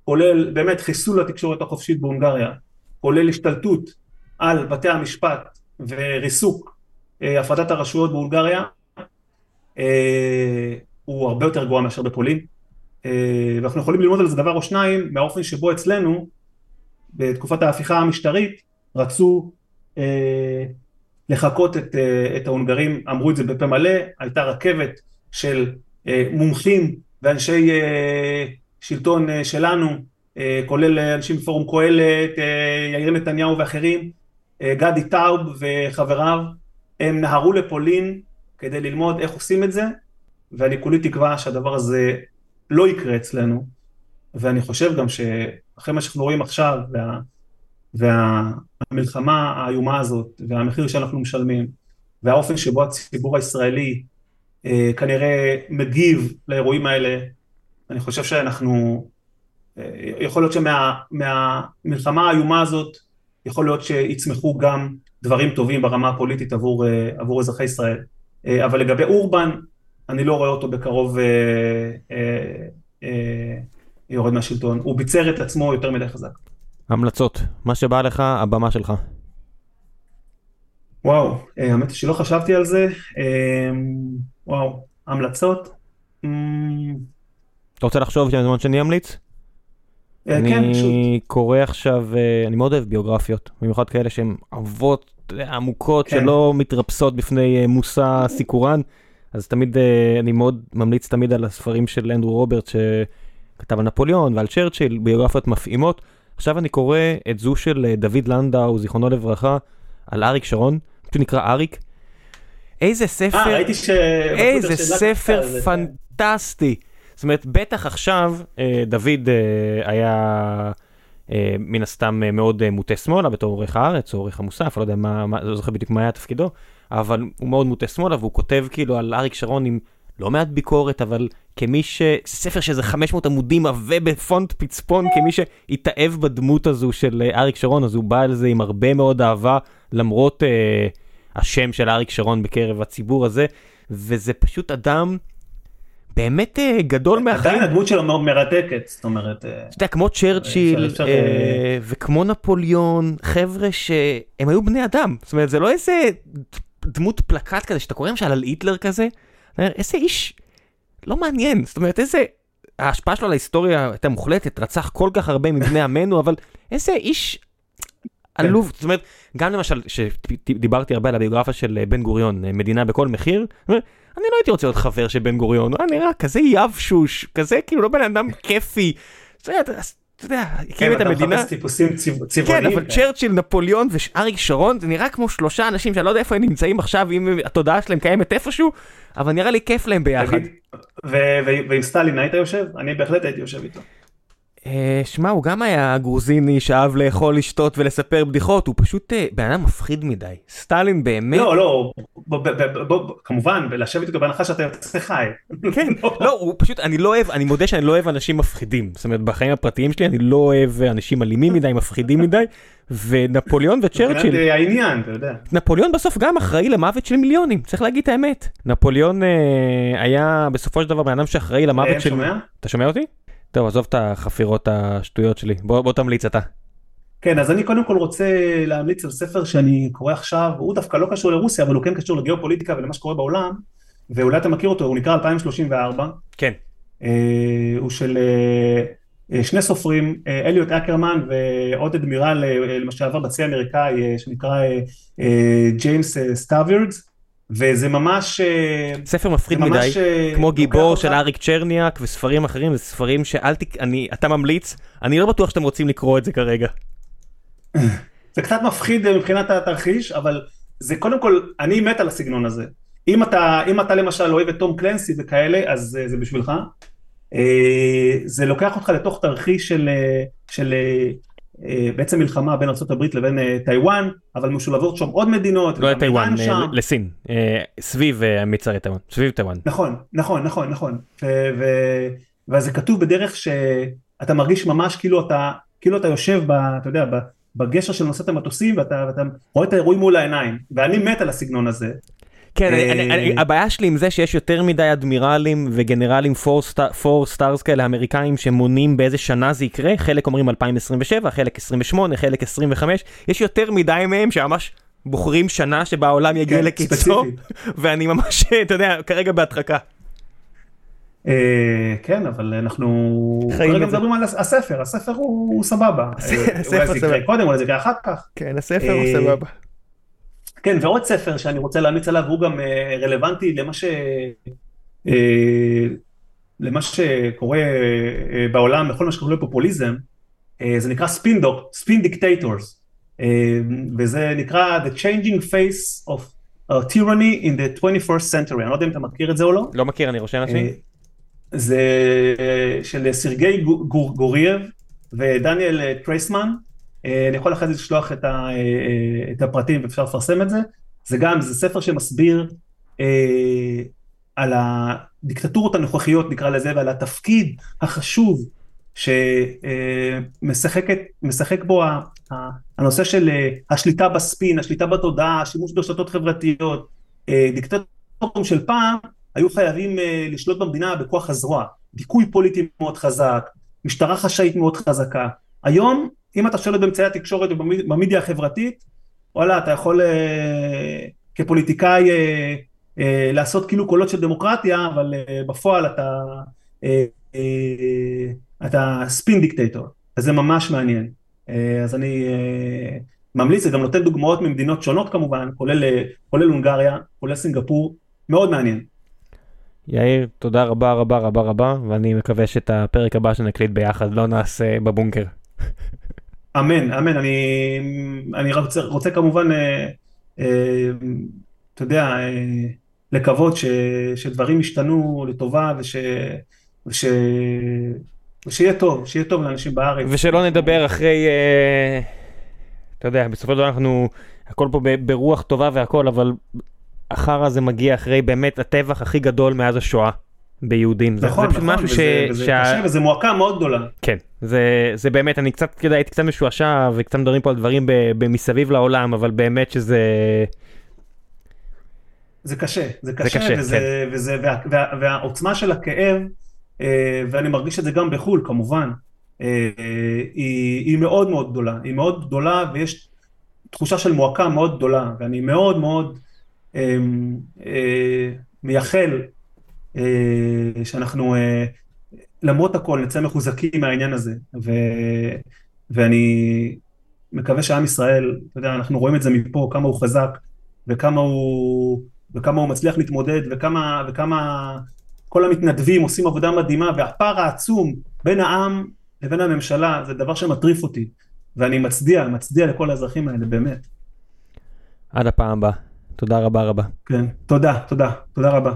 כולל באמת חיסול התקשורת החופשית בהונגריה, כולל השתלטות על בתי המשפט וריסוק אה, הפרדת הרשויות בהונגריה, אה, הוא הרבה יותר גרוע מאשר בפולין. אה, ואנחנו יכולים ללמוד על זה דבר או שניים מהאופן שבו אצלנו, בתקופת ההפיכה המשטרית, רצו אה, לחקות את, אה, את ההונגרים, אמרו את זה בפה מלא, הייתה רכבת של אה, מומחים ואנשי אה, שלטון שלנו, כולל אנשים מפורום קהלת, יאיר נתניהו ואחרים, גדי טאוב וחבריו, הם נהרו לפולין כדי ללמוד איך עושים את זה, ואני כולי תקווה שהדבר הזה לא יקרה אצלנו, ואני חושב גם שאחרי מה שאנחנו רואים עכשיו, וה, והמלחמה האיומה הזאת, והמחיר שאנחנו משלמים, והאופן שבו הציבור הישראלי אה, כנראה מגיב לאירועים האלה, אני חושב שאנחנו, אה, יכול להיות שמהמלחמה שמה, האיומה הזאת, יכול להיות שיצמחו גם דברים טובים ברמה הפוליטית עבור, אה, עבור אזרחי ישראל. אה, אבל לגבי אורבן, אני לא רואה אותו בקרוב אה, אה, אה, יורד מהשלטון. הוא ביצר את עצמו יותר מדי חזק. המלצות, מה שבא לך, הבמה שלך. וואו, אה, האמת שלא חשבתי על זה. אה, וואו, המלצות? אמ, אתה רוצה לחשוב זמן שאני אמליץ? אה, כן. אני קורא עכשיו, אני מאוד אוהב ביוגרפיות, במיוחד כאלה שהן אבות עמוקות כן. שלא מתרפסות בפני מושא סיקורן, אז תמיד, אני מאוד ממליץ תמיד על הספרים של אנדרו רוברט שכתב על נפוליאון ועל צ'רצ'יל, ביוגרפיות מפעימות. עכשיו אני קורא את זו של אה, דוד לנדאו, זיכרונו לברכה, על אריק שרון, פשוט נקרא אריק. איזה ספר, 아, אה, ראיתי ש... איזה ספר פנטסטי. זאת אומרת, בטח עכשיו אה, דוד היה מן הסתם מאוד מוטה שמאלה בתור עורך הארץ, או עורך המוסף, לא יודע מה, לא זוכר בדיוק מה היה תפקידו, אבל הוא מאוד מוטה שמאלה, והוא כותב כאילו על אריק שרון עם לא מעט ביקורת, אבל כמי ש... ספר שזה 500 עמודים עבה בפונט פצפון, כמי שהתאהב בדמות הזו של אה, אריק שרון, אז הוא בא על זה עם הרבה מאוד אהבה, למרות אה, השם של אריק שרון בקרב הציבור הזה, וזה פשוט אדם באמת אה, גדול מהחיים. עדיין הדמות שלו מאוד מרתקת, זאת אומרת... אה, אתה יודע, כמו צ'רצ'יל וכמו נפוליאון, חבר'ה שהם היו בני אדם, זאת אומרת, זה לא איזה דמות פלקט כזה, שאתה קורא למשל על היטלר כזה, איזה איש לא מעניין, זאת אומרת איזה, ההשפעה שלו על ההיסטוריה הייתה מוחלטת, רצח כל כך הרבה מבני עמנו, אבל איזה איש עלוב, כן. זאת אומרת, גם למשל, שדיברתי הרבה על הביוגרפיה של אה, בן גוריון, אה, מדינה בכל מחיר, אני לא הייתי רוצה להיות חבר של בן גוריון, הוא נראה כזה יבשוש, כזה כאילו לא בן אדם כיפי. אתה יודע, הקים כן, את המדינה. כן, אתה מחפש טיפוסים צבעוניים. כן, אבל צ'רצ'יל, נפוליאון ואריק שרון, זה נראה כמו שלושה אנשים שאני לא יודע איפה הם נמצאים עכשיו, אם התודעה שלהם קיימת איפשהו, אבל נראה לי כיף להם ביחד. ועם סטלין היית יושב? אני בהחלט הייתי יושב איתו. אה, שמע, הוא גם היה גרוזיני שאהב לאכול, לשתות ולספר בדיחות, הוא פשוט אה, בן אדם מפחיד מדי. סטלין באמת... לא, לא, כמובן, ולשבת איתו בהנחה שאתה יוצא חי. *laughs* כן, לא, הוא פשוט, אני לא אוהב, אני מודה שאני לא אוהב אנשים מפחידים. זאת אומרת, בחיים הפרטיים שלי אני לא אוהב אנשים אלימים מדי, מפחידים מדי, ונפוליאון וצ'רצ'יל, מבחינת אה, העניין, אתה יודע. נפוליאון בסוף גם אחראי למוות של מיליונים, צריך להגיד את האמת. נפוליאון היה בסופו של דבר בן אדם שאחראי למוות של... אתה שומע אותי? טוב, עזוב את החפירות השטויות שלי, בוא, בוא תמליץ אתה. כן, אז אני קודם כל רוצה להמליץ על ספר שאני קורא עכשיו, הוא דווקא לא קשור לרוסיה, אבל הוא כן קשור לגיאופוליטיקה ולמה שקורה בעולם, ואולי אתה מכיר אותו, הוא נקרא 2034, כן. אה, הוא של אה, אה, שני סופרים, אה, אליוט אקרמן ועוד אדמירל, אה, לשעבר בצי האמריקאי, אה, שנקרא ג'יימס אה, סטאברידיס, וזה ממש... אה, ספר מפחיד זה מדי, אה, כמו גיבור של אריק צ'רניאק וספרים אחרים, זה ספרים שאל ת... אני, אתה ממליץ, אני לא בטוח שאתם רוצים לקרוא את זה כרגע. *laughs* זה קצת מפחיד אה, מבחינת התרחיש, אבל זה קודם כל, אני מת על הסגנון הזה. אם אתה, אם אתה למשל אוהב את תום קלנסי וכאלה, אז אה, זה בשבילך. זה לוקח אותך לתוך תרחיש של, של בעצם מלחמה בין ארה"ב לבין אה, טיוואן, אבל משולבות שם עוד מדינות. לא לטיוואן. אה, לסין, אה, סביב אה, מצרי טיוואן, סביב טיוואן. נכון, נכון, נכון, נכון. ו- ו- וזה כתוב בדרך שאתה מרגיש ממש כאילו אתה, כאילו אתה יושב, ב, אתה יודע, בגשר של נושאת המטוסים ואתה, ואתה רואה את האירועים מול העיניים. ואני מת על הסגנון הזה. כן, אני- אה, אני- אני- הבעיה שלי עם זה שיש יותר מדי אדמירלים וגנרלים 4 stars כאלה אמריקאים שמונים באיזה שנה זה יקרה, חלק אומרים 2027, חלק 28, חלק 25, יש יותר מדי מהם שממש בוחרים שנה שבה העולם יגיע כן, לקיצו. *laughs* ואני ממש, אתה יודע, כרגע בהדחקה. אה, כן, אבל אנחנו כרגע. מדברים על הס- הספר, הספר הוא סבבה. *laughs* אה, אולי זה יקרה. קודם, אולי זה יקרה אחר כך. כן, הספר הוא סבבה. כן, ועוד ספר שאני רוצה להמליץ עליו, הוא גם אה, רלוונטי למה ש... אה, למה שקורה אה, בעולם, בכל מה שקורה לפופוליזם, זה נקרא spin doc, spin dictators, וזה נקרא The Changing Face of uh, Tyranny in the 21st Century, אני לא יודע אם אתה מכיר את זה או לא. לא מכיר, אני רושם לעצמי. זה של סרגי גור- גור- גורייב ודניאל טרייסמן, אני יכול אחרי זה לשלוח את, ה, אה, אה, את הפרטים ואפשר לפרסם את זה, זה גם, זה ספר שמסביר אה, על הדיקטטורות הנוכחיות נקרא לזה ועל התפקיד החשוב שמשחקת, משחק בו הנושא של אה, השליטה בספין, השליטה בתודעה, השימוש ברשתות חברתיות, אה, דיקטטורים של פעם היו חייבים אה, לשלוט במדינה בכוח הזרוע, דיכוי פוליטי מאוד חזק, משטרה חשאית מאוד חזקה. היום, אם אתה שולט באמצעי התקשורת ובמדיה החברתית, וואלה, אתה יכול אה, כפוליטיקאי אה, אה, לעשות כאילו קולות של דמוקרטיה, אבל אה, בפועל אתה, אה, אה, אתה ספין דיקטטור, וזה ממש מעניין. אה, אז אני אה, ממליץ, זה גם נותן דוגמאות ממדינות שונות כמובן, כולל, אה, כולל הונגריה, כולל סינגפור, מאוד מעניין. יאיר, תודה רבה רבה רבה רבה, ואני מקווה שאת הפרק הבא שנקליט ביחד לא נעשה בבונקר. *laughs* אמן, אמן, אני, אני רוצה, רוצה כמובן, אה, אה, אתה יודע, אה, לקוות ש, שדברים ישתנו לטובה וש, וש, ושיהיה טוב, שיהיה טוב לאנשים בארץ. ושלא נדבר אחרי, אה, אתה יודע, בסופו של דבר אנחנו, הכל פה ברוח טובה והכל, אבל החרא הזה מגיע אחרי באמת הטבח הכי גדול מאז השואה ביהודים. זה- נכון, זה פשוט נכון, משהו וזה, ש... וזה שה- קשה וזה מועקה מאוד גדולה. כן, זה, זה באמת, אני קצת, יודע, הייתי קצת משועשע וקצת מדברים פה על דברים ב- במסביב לעולם, אבל באמת שזה... זה קשה, זה קשה, קשה, וזה, כן. וזה, וה, וה, והעוצמה של הכאב, אה, ואני מרגיש את זה גם בחו"ל כמובן, אה, אה, היא, היא מאוד מאוד גדולה, היא מאוד גדולה ויש תחושה של מועקה מאוד גדולה, ואני מאוד מאוד אה, מייחל שאנחנו אה, למרות הכל נצא מחוזקים מהעניין הזה, ו, ואני מקווה שעם ישראל, אתה יודע, אנחנו רואים את זה מפה, כמה הוא חזק, וכמה הוא, וכמה הוא מצליח להתמודד, וכמה, וכמה כל המתנדבים עושים עבודה מדהימה, והפער העצום בין העם לבין הממשלה, זה דבר שמטריף אותי, ואני מצדיע, מצדיע לכל האזרחים האלה, באמת. עד הפעם הבאה. תודה רבה רבה. כן, תודה, תודה, תודה רבה.